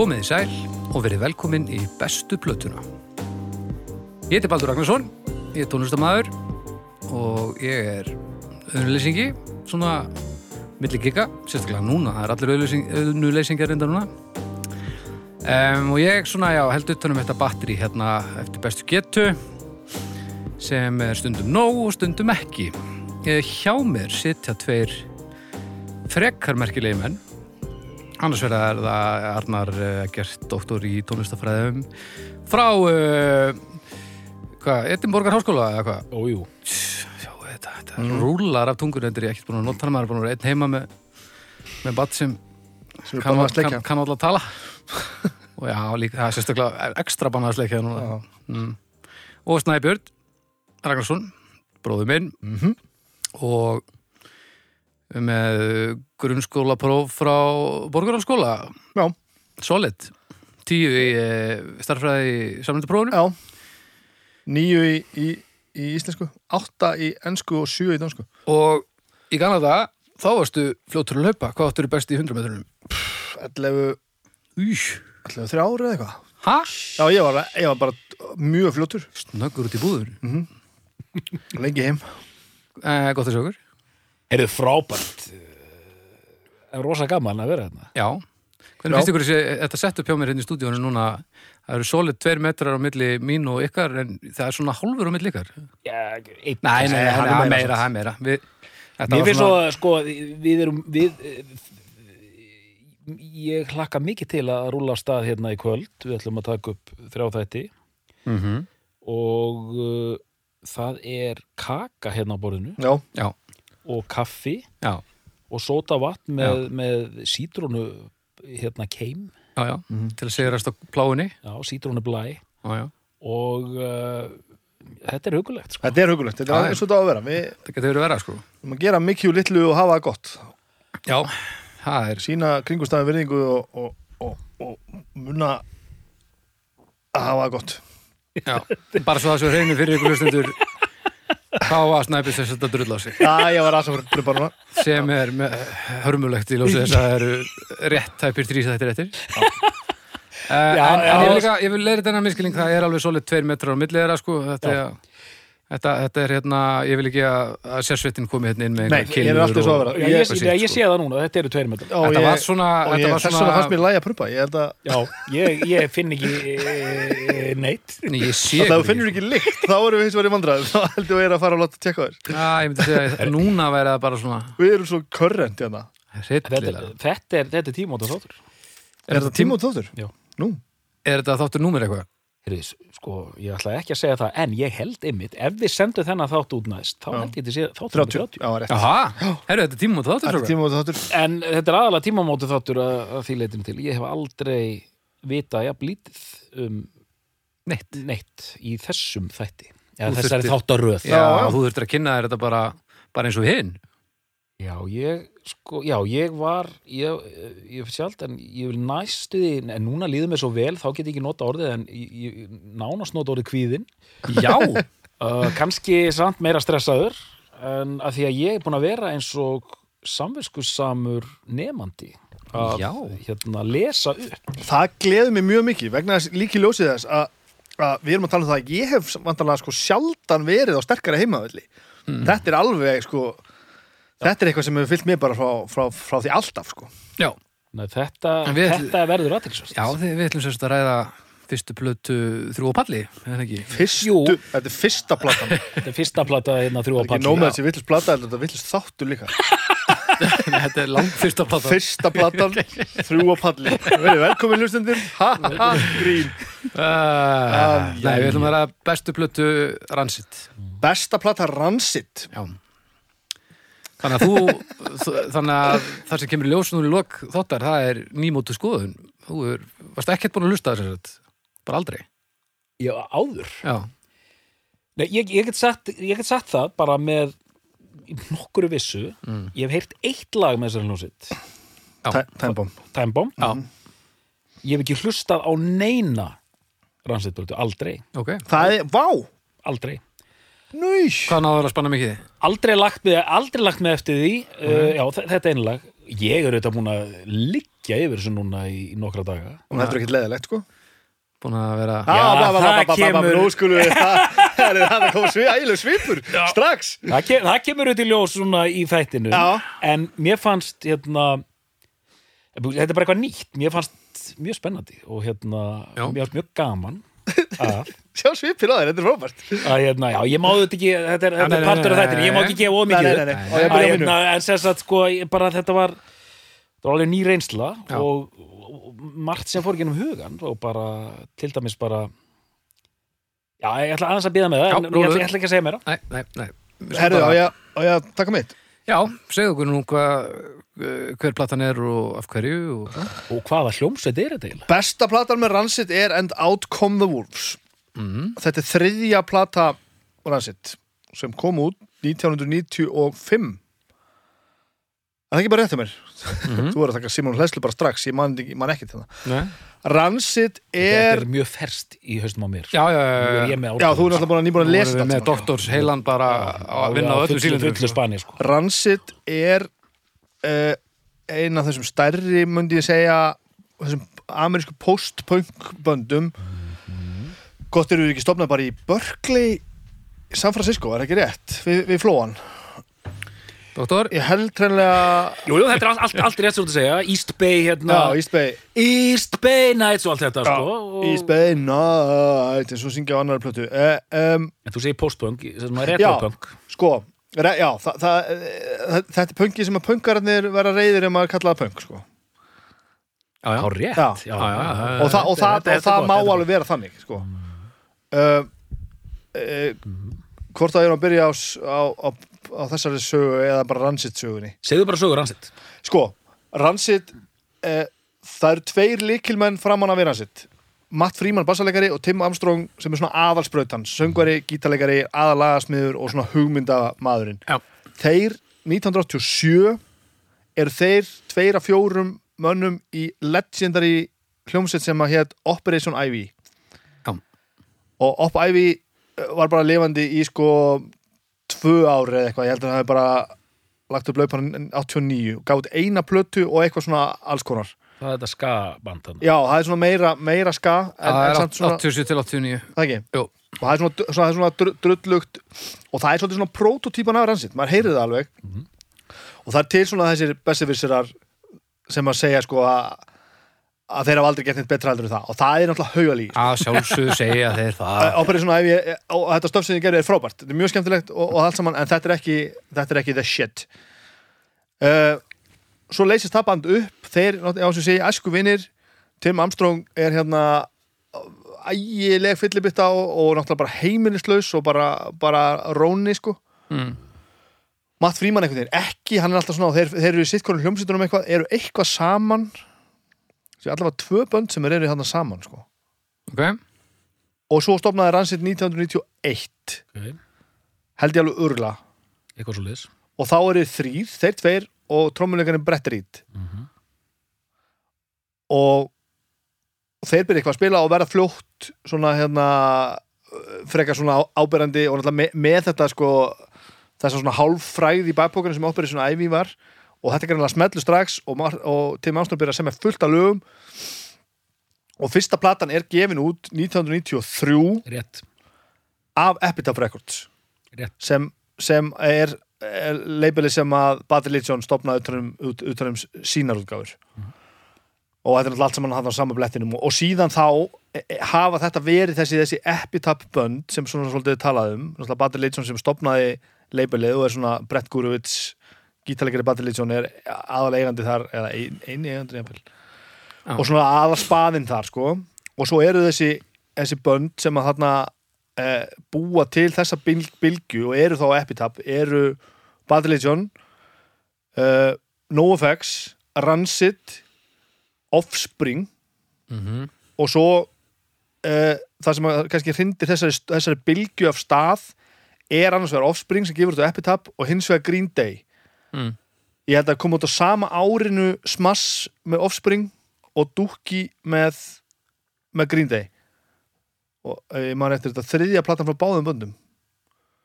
Komið í sæl og verið velkomin í bestu plötuna. Ég heiti Baldur Ragnarsson, ég er tónlistamæður og ég er auðnuleysingi, svona milli gigga, sérstaklega núna, það er allir auðnuleysingar reynda núna. Um, og ég svona, já, held utanum þetta batteri hérna eftir bestu getu sem er stundum nóg og stundum ekki. Hjá mér sitja tveir frekkarmerkilegi menn annars verða er það Arnar uh, Gert, doktor í tónlistafræðum frá uh, hvað, Edinborgar háskóla eða hvað Ójú, Sjá, þetta, þetta mm. rúlar af tungur endur ég ekkert búin að nota hann maður er búin að vera einn heima með, með bat sem sem er kann, bara að alltaf tala og já, líka, það er sérstaklega ekstra bannað að sleikja núna mm. og Snæbjörn Ragnarsson, bróður minn Mhm. og með grunnskólapróf frá Borgarhalskóla Já, Solid. Tíu í e, starffræði samlendaprófunu já. Níu í, í, í íslensku Átta í ennsku og sjö í dansku og í Kanada þá varstu fljótur að laupa hvað áttur best í 100 metrunum 11, Új, 11 þrjári eða eitthvað. Hæ? Já, ég var, ég var bara mjög fljótur. Snöggur út í búður Lengi heim. Eh, Gott að sjá okkur er þið frábært er rosa gaman að vera hérna. Já, hvernig finnst ykkur þessi, þetta sett upp hjá mér hérna í stúdíónu núna það eru solid tveir metrar á milli mín og ykkar en það er svona hálfur á milli ykkar? Já, einn. Nei, nei, hann það er meira, meira, það er meira. Við, þetta Mér finnst svo, sko, við erum við eh, ég hlakka mikið til að rúla af stað hérna í kvöld. Við ætlum að taka upp þrjá þætti. Mhm. og uh, það er kaka hérna á borðinu. Já, Já, og kaffi já, og sótavatn með, með sítrónu hérna keim. Já, já. Til að segja ræst á pláunni já, sítrónu blæ. Já, já, og uh, þetta er hugulegt sko. þetta er hugulegt Þetta er eins og þetta á að vera. Við það getur verið vera sko. erum að gera mikið úr litlu og hafa það gott. Já, það er Sína kringustafin virðingu og, og, og, og munna að hafa það gott. Já, bara svo það svo hreinu fyrir ykkur hlustundur hvað var snæpið þess að þetta drull á sig Já, ég var bara núna sem er með, hörmulegt í ljósi þess að það eru rétt tæpir þrýs þættir eftir Uh, Já, en, en já. ég, vil líka, ég vil leira þennan miskilning það er alveg svolít tveir metrar á milli þeirra sko. þetta, þetta, þetta er hérna ég vil ekki að, að sérsveitin komi hérna inn með Nei, einhverjar ég er alltaf svo að og- vera. Ég, ég, ég sko. sé það núna, þetta eru tveir Já, Þetta ég- var svona, Og þetta ég, var þess vegna fannst mér lægi að Ég að Já, ég, ég finn ekki e, neitt Nei, ég sé ykkur finnur ekki lykt, þá erum við hins vegar í vandræðum Þá heldur við að fara að láta tekka þér Já, ég myndi segja núna væri það bara svona Við erum svo körrent hérna þetta, er, þetta er tímóta þáttur Er þetta tíma út þáttur? Já. Nú? Er þetta þáttur númer eitthvað? Heyrðis, sko, ég ætla ekki að segja það en ég held einmitt, ef við sendum þennan þátt út næst, þá Já. held ég til sé þáttur 30 30. Já, rétt Jaha, herru, þetta er tíma út þáttur Þetta er strákar? tíma út þáttur En þetta er aðalega tímamóti þáttur að, að því leitinu til. Ég hef aldrei vita jafn lítið um Neitt neitt í þessum þætti. Já, Þú þessari þáttaröð. Já, þú þurftir að kynna þér þetta bara bara eins og hinn Já, ég, sko, já, ég var, ég, ég sjálf, en ég vil næstu því, en núna líður mér svo vel, þá get ég ekki nota orðið, en ég, ég nánast nota orðið kvíðin. Já, Uh, kannski samt meira stressaður, en að því að ég er búin að vera eins og samviskussamur nemandi að Já. hérna, lesa upp. Það gleður mig mjög mikið vegna þess líki ljósið þess að, að við erum að tala um það að ég hef vantanlega sko sjaldan verið á sterkara heimavelli Þetta er alveg sko Þetta er eitthvað sem hefur fyllt mér bara frá, frá, frá því alltaf sko. Já, Nei, þetta, við- þetta verður aðtilsvæst. já við ætlum sérst að ræða fyrstu plötu þrjú og palli, er það ekki? Fyrstu, Jú. Þetta er fyrsta platan. Það Þetta er fyrsta plata hérna þrjú er á ekki palli. nóg með þessi villist plata Þetta er villist þáttur líka. Nei, þetta er langt fyrsta plata Fyrsta platan, þrjú á palli. Velkomin hlustendur. Ha ha ha, grín. Uh, nei, við ætlum að ræða bestu plötu Ransit Besta plata Ransit Já Þannig að þú, þannig að það sem kemur í ljós nú í lok þáttar, það er nýmótu skoðun. Þú er, varst ekkert búin að lusta þess að bara aldrei. Já, áður. Já, Nei, ég, ég, get sagt, ég get sagt það bara með nokkuru vissu. Mm. Ég hef heyrt eitt lag með þessari hljómsveit. Já. Time Bomb Time Bomb. já, Ég hef ekki hlustað á neina rannsveitbrötu, aldrei, ok. Það er, vá, aldrei. Núís Hvað náður að spanna mikið? Aldrei lagt með, aldrei lagt með eftir því. Uh, já, þe- þetta er einlag. Ég er auðvitað búin að leggja yfir þessu núna í, í nokkra daga. Hún heldur ekkert leðilegt, sko? Búin að vera það kemur- Það er ægileg svipur Strax. Það, kem, það kemur út í ljós svona í þættinu Já. en mér fannst hérna þetta er bara eitthvað nýtt. Mér fannst mjög spennandi og hérna mér fannst mjög gaman Sjá svipir á þér, þetta er frábært. Að hérna, já, ég má þetta ekki þetta er, þetta er partur af þættinu, ég má ekki gefa ómikið á hérna, en að sko, bara þetta var það var alveg ný reynsla og, og margt sem fór gennum hugan og bara, til dæmis bara já, ég ætla aðeins að býða með það Já, en ég ætla, ekki að segja meira. Nei, nei, nei. Við skulum Herðu, á bara- ég, á ég að taka mitt Já, segðu okkur nú hvað uh, hver platan er og af hverju og... og hvaða hljómsveit er þetta eiginlega? Besta platan með Rancid er And Out Come the Wolves mm. Þetta er þriðja plata Rancid sem kom út 1995 Er það ekki bara rétt hjá mér? Mhm. Þú er að taka Simon Hlæslu bara strax, ég man, ekki- man ekki til það Nei. Rancid Þetta er er mjög ferst í haustum á mér Já, já, er já, ég já. með Já, þú er náttúrulega búin að nýbúin að lesa með doktors heilan bara að vinna á öllu spani sko. Rancid er uh, ein af þessum stærri myndi ég segja þessum amerísku post-punk böndum gott eru við ekki stopnað bara í Berkeley San Francisco, er ekki rétt við, við flóan, Doktor, ég held hreinlega Jú, jú, þetta er allt, allt, allt rétt sem þú að segja. East Bay hérna. Já, East Bay. East Bay Nights og allt þetta já, sko, og... East Bay Night eins og syngja á annari plötu. Uh, um, En þú segir postpunk, sem er retropunk sko, re, já það, það, það, þetta er punki sem að punkararnir vera reyðir ef maður kallaða punk sko. já, já. Á rétt. Já. já, Já, já, og, það, og, það, þetta- og það má alveg vera þannig sko. uh, uh, hvort það er að byrja á, s- á, á, á þessari sögu eða bara Rancid sögunni? Segðu bara sögur hansitt sko, Rancid uh, það eru tveir líkilmenn framan af Rancid. Matt Freeman bassalegari og Tim Armstrong sem er svona aðalsbrautan söngvari, gítalegari, aðalagasmiður og svona hugmyndamaðurinn. Já. þeir 1987 eru þeir tveir af fjórum mönnum í legendary hljómsveit sem að hétt Operation Ivy. Já. og Op Ivy eh, var bara lifandi í sko tvö ári eða eitthvað, ég held að það hefði bara lagt upp laupan 89 og gátt eina plötu og eitthvað svona alls konar. Það er þetta ska-band þarna. já, það er svona meira, meira ska en, Það en er samt svona, 87 til 89 það ekki? Jú. og það er svona, svona, það er svona dr- drullugt og það er svolítið svona prototípan af ransitt maður heyrið það alveg. Og það er til svona þessir bestivisserar sem að segja sko að að þeir hafa aldrei gett neitt betra heldur en það. Og það er náttúrulega haugalí að sjálfsögðu segja þeir það. Operation svona ég, og þetta stöf sem ég gerði er frábært. Þetta er mjög skemmtilegt og, og allt saman en þetta er ekki, þetta er ekki the shit. Uh, svo leysist það band upp. Þeir, já sem segi, æsku vinnir Tim Armstrong er hérna ægileg fyllibitta og, og náttúrulega bara heimilislaus og bara, bara róni sko. Mm. Matt einhvern veginn, ekki, hann er alltaf svona og þeir, þeir eru í sittkonum hljómsýtunum eitthvað, eru eitthvað saman svo allavega tvö bönd sem eru þarna saman sko. Ok, og svo stopnaði Rancid 1991 Ok, held ég alveg liðs. og þá eru þrýr, þeir tveir og trommuleikarinn Brett Reed. Mhm. og þeir byrja eitthvað að spila og verða fljótt svona hérna frekar svona áberandi og náttúrulega með, með þetta sko þess að svona hálffræð í bakbókinu sem ábyrði svona ævi var og þetta er greinlega smellu strax og, og Tim Armstrong byrja að semja fullt af lögum. Og fyrsta platan er gefin út 1993 Rétt, af Epitaph Records. Rétt. sem, sem er, er labeli sem að Bad Religion stopnaði utanum, ut, utanum sínarútgáfur og þetta er náttúrulega allt saman hann á sama blettinum. Og, og síðan þá e, e, hafa þetta verið þessi, þessi Epitaph bönd sem svona svolítið er talað um. Náttúrulega Bad Religion sem stopnaði labelið og er svona Brett Gurevits gítalegari Bad Religion er aðalega eigandi þar eða ein, eini eigandi. Já. og svona aðal spaðinn þar sko og svo eru þessi, þessi bönd sem að þarna eh, búa til þessa bil, bylgju og eru þá Epitaph eru Bad Religion uh, NoFX Rancid Offspring mm og svo uh, það sem að kannski hrindir þessari, þessari bylgju af stað er annars vegar Offspring sem gefur á Epitaph og hins vegar Green Day Mm. ég held að koma út á sama árinu Smass með Offspring og Dookie með með Green Day. Og uh, ég man eftir þetta þriðja platan frá báðum böndum.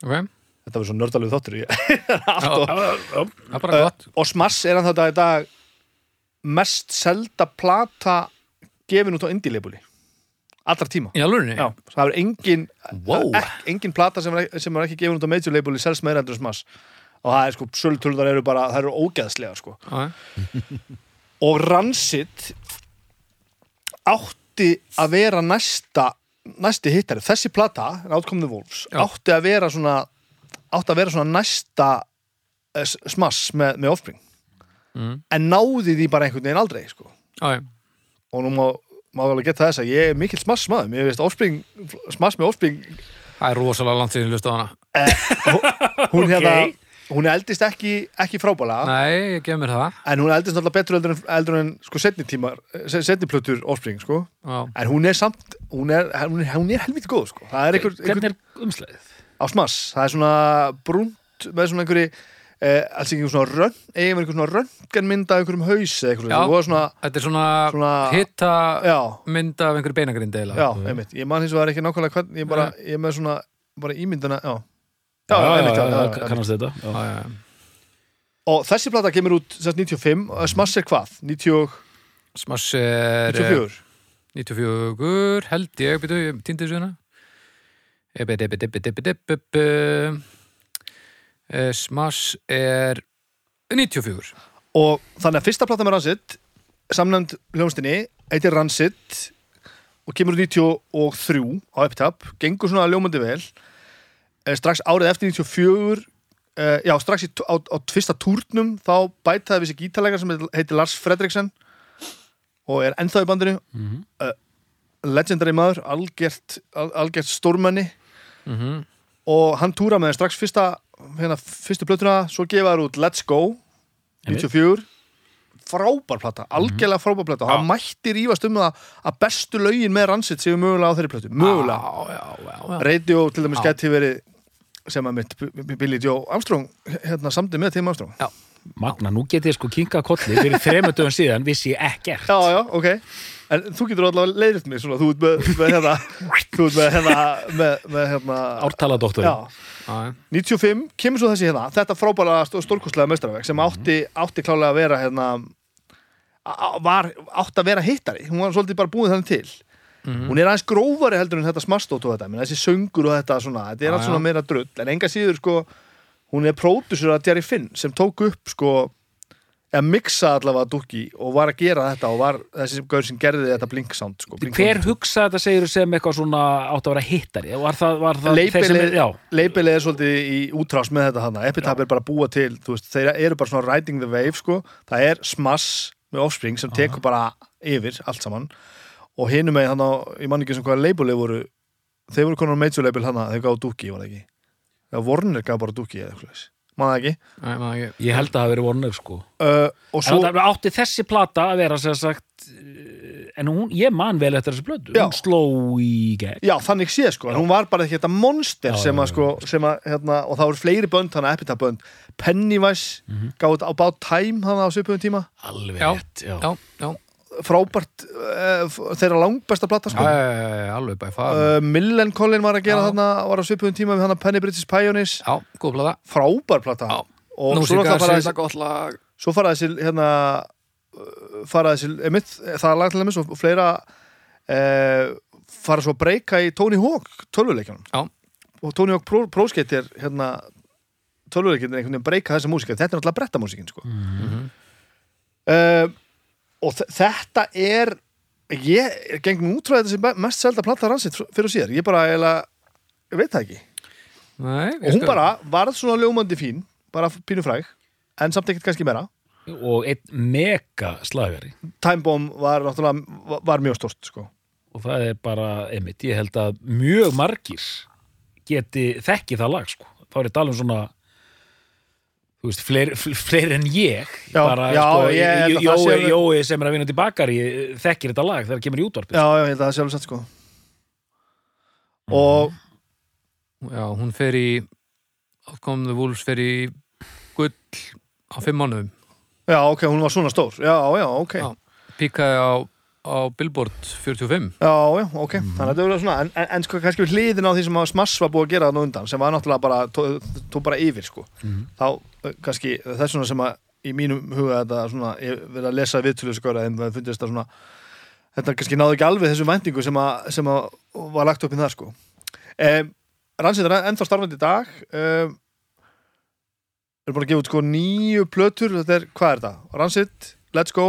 Ok, þetta var svo nördalegu þáttur er bara Uh, gott og Smass er hann þetta í dag mest selda plata gefin út á indie-labeli allra tíma? Já, það er engin, Wow. ek, engin plata sem er, sem er ekki gefin út á major labeli selst meira endur en smass og það er sko, sölutöluðar eru bara, það eru ógeðslega sko. Og Rancid átti að vera næsta næsti hittari, þessi plata Outcome the Wolves, Já. átti að vera svona átti að vera svona næsta eh, smass með, með Offspring Mm. en náði því bara einhvern veginn aldrei sko. já, já. og nú má, má alveg geta þess að ég er mikill smass maður, mér veist Offspring smass með Offspring Það er rosalega langt síðan ég hlusta á hana hún Ok. hérna hún eldist ekki, ekki frábælega Nei, ég gef mér það. En hún eldist náttúrulega betur eldur en, eldur en sko setni tímar, se- setni plötur Offspring sko, en hún er samt hún er, hún er, hún er helviti góð sko. Það er einhver, Hvernig er umslæðið? á smass, það er svona brúnt með svona einhverju eh, alls ekki svona rönn, eigin einhver svona röntgenmynda af einhverjum haus eða eitthvað og svona, þetta er svona, Svona- hitta já, mynd af einhverju beinagrind eða já, einmitt. Ég man hins vegar ekki nákvæmlega hvern, ég bara, ég er með svona bara ímyndina, já já, já, einmitt, já, já, já, já. kannast þetta já. já, já. og þessi plata kemur út sérst 95, og smass er hvað? 90, Smash er 94 94 held ég, byrju, ég týndi þessu Ebbi, ebbi, ebbi, ebbi, ebbi, ebbi. Eh, Smash er 94 og þannig að fyrsta plata með Rancid samnefnd hljómsdynni heitir Rancid og kemur úr 93 á Epitap gengur svona ljómandi vel Eh, strax árið eftir 94 uh, já, strax í, á, á fyrsta túrnum þá bætaði við sér gítarleikar sem heitir Lars Fredriksen og er ennþá í bandinu. Mhm. legendary maður, algjert al, algjert stórmenni. Mm og hann túra með strax fyrsta hérna, fyrstu plötuna, svo gefa þær út Let's Go 94 frábær plata, algjörlega frábær plata. Og hann mætti rífast um það að bestu lögin með Rancid séu mögulega á þeirri plötu mögulega. Radio til dæmis Já. gæti verið sem að mitt Billy Joe Armstrong hérna samdi með Tim Armstrong. Magna, nú get ég sko kinka kolli fyrir þremur dögum síðan vissi ég ekkert. Já, já, ok. En þú getur allavega leiðritt mig svona, þú ert með, með hérna þú ert með hérna með, með hérna Ártaladoktor já, Já, já. 95 kemur svo þessi hérna. Þetta frábæra stórkostlega mestrarveg sem átti, átti klálega að vera hérna var, átti að vera hittari. Hún var svolítið bara búið þannig til Mhm. hún er aðeins grófari heldur en þetta smastótt og þetta, menn þessi söngur og þetta svona, þetta er allt svona meira drull. En enga síður sko, hún er pródusur að Jerry Finn sem tók upp sko eða mixa allavega Dukki og var að gera þetta og var þessi gaur sem gerði þetta Blink Sound sko, Blink Hver hugsa þetta segir sem eitthvað svona átt að vera hittari? Var það, var það Leipilið er, er svolítið í útrás með þetta hana Epitap er bara að búa til, veist, þeir eru bara svona riding the wave, sko, það er smass með offspring sem tekur bara yfir allt saman og hinum með hann á, ég man ekki sem hvaða labelið voru. Þeir voru konar major label hana, þeir gáðu dúki, var það ekki? Já, Warner gaf bara dúki eða eitthvað það ekki? Nei, maður ekki. ég held að það hafi verið Warner sko. Uh, Og En svo, það átti þessi plata að vera sem sagt eh, en hún, ég man vel eftir þessi plötu. Já. hún sló í gegn. Já, þannig sé, sko. En hún var bara þetta monster Já, sem já, að, sko, sem að, hérna, og það voru fleiri bönd hana, Epitap bönd, Pennywise mm. -hmm. gáðu á bát time hana á svipuðum tíma. Alveg Já, rétt, já. Já, já, frábært uh, þeirra langbesta plata, já, sko alveg bæði fara uh, Millen Collin var að gera Já. þarna var á svipuðum tíma við hana Penny British Pioneers. Já, góð plata. Frábær plata. Já. og Nú svo, sé náttúrulega fara þetta þessi, svo fara þessi hérna uh, fara þessi, emitt, það er lagt til þeim og fleira uh, fara svo að breyka í Tony Hawk tölvuleikjanum og Tony Hawk Skate er hérna tölvuleikjan er einhvern veginn að breyka þessa músika þetta er náttúrulega brettamúsikin sko. Mhm. uh, og þetta er ég gengum út frá þetta sem mest selda platta ransitt fyrir og síðar, ég bara eiginlega, ég veit það ekki. Nei, og hún bara varð svona ljómandi fín bara pínu fræg, en samt ekkert kannski meira. Og einn mega slagari. Time Bomb var náttúrulega var- mjög stort sko. og það er bara, einmitt, ég held að mjög margir geti þekki það lag, sko. Þá er að tala um svona þú veist, fleiri fleir en ég Já, bara, já, sko, ég Jói, Jói sem er að vinna til bakari þekkir þetta lag þegar það kemur í útvarpið. Já, já, ég held að það alveg satt sko. og Já, hún fer í Outcome the Wolves fer í gull á fimm mánuðum. Já, ok, hún var svona stór. Já, já, ok, já, Já. Píkaði á, á Billboard 45 já, ok. Þannig að þetta verður svona, en, en, en sko kannski við hliðin á því sem að Smass var búið að gera þannig undan sem var náttúrulega bara, tó, tó bara yfir sko. þá eh, kannski þess vegna sem að í mínum huga þetta svona, ég verið að lesa viðtölu þessu góra en það fundist það svona þetta kannski náðu ekki alveg þessu væntingu sem að, sem að var lagt upp í það sko. Um, Rannsið er ennþá starfandi í dag. Um, er búin að gefa út sko nýju plötur. Þetta er, hvað er þetta? Rannsið, Let's Go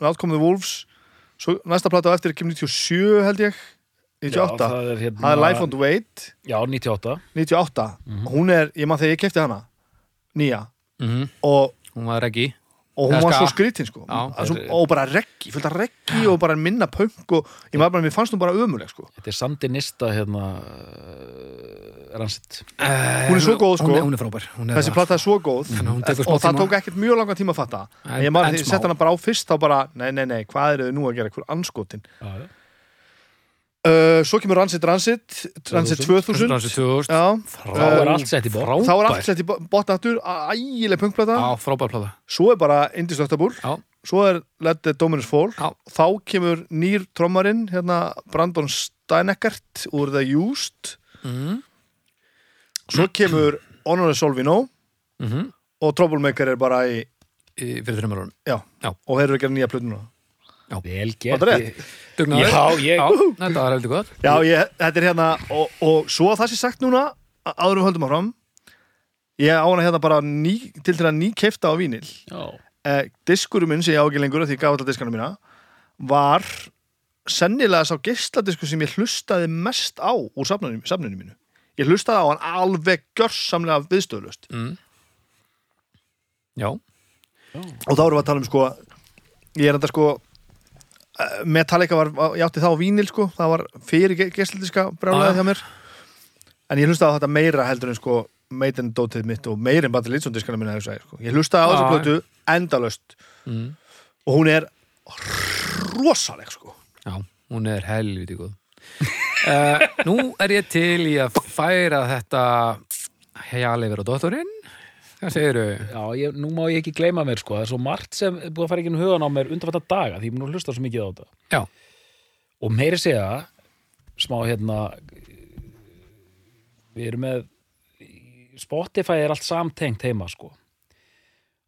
Outcome the Wolves. Svo næsta plata á eftir kemur 97 held ég. 98, Já, það er hérna er Life on the Wait. Já, 98 98, hún er, ég maður þegar ég kefti hana nýja. Mhm. og, Hún var ekki og hún var svo skrítin sko. Já. Að svo, og bara reggi, fullt af reggi og bara minna punk og ég maður bara, mér fannst hún bara ömuleg sko. Þetta er sandinista hérna uh, Ransitt Hún er svo góð, sko. Hún er, hún er frábær. Hún er þessi það. plata er svo góð. Og það tók ekkert mjög langan tíma að fatta. En- ég maður þegar ég sett hana bara á fyrst þá bara, nei, nei, nei, hvað eru þau nú að gera? Hver anskotin Já, já uh, svo kemur Rancid Rancid Rancid 2000 Rannsið 2000 Já, Þá er Um, allt sett í bótt þá er allt sett í botna aftur. Ægileg punkplata Já, frábær plata. Svo er bara Indistöktabúl Já, svo er Let the Dominus Fall. Já. þá kemur nýr trommarinn hérna Brandon Steineckert úr The Used. Mhm. Svo kemur Honore Solvino Mhm. og Troublemaker er bara í Í- Fyrir Já. og þeir eru að gera nýja plötuna Vel gert. Já, ég- Já, þetta var heldur gott. Já, ég, þetta er hérna og, og svo að það sé sagt núna áður við höldum áfram ég á hana hérna bara ný, til til að ný keifta á vínil Já, eh, diskurum minn sem ég á ekki lengur af því ég gaf alltaf diskana mína var sennilega sá geisladisku sem ég hlustaði mest á úr safninu, safninu mínu. Ég hlustaði á hann alveg gjörsamlega viðstöðlust mm. Já, og þá erum við að tala um sko ég er enda sko Metallica var, ég átti þá vínil sko það var fyrir geisladiska brjálæði Ah. hjá mér en ég hlustaði á þetta meira heldur en sko Maiden dótið mitt og meira en Battle Litson diskana minna sko. ég hlustaði á þessu Ah. plötu endalaust mm. og hún er rosaleg sko Já, hún er helviti góð uh, Nú er ég til í að færa þetta hjali verið á dóttorinn Hvað segirðu? já ég, nú má ég ekki gleyma mér sko Það er svo margt sem er búið að fara ekki um hugan á mér undanfætta daga því ég mun að hlusta svo mikið á þetta Já, og meiri segja smá hérna við erum með Spotify er allt samtengt heima sko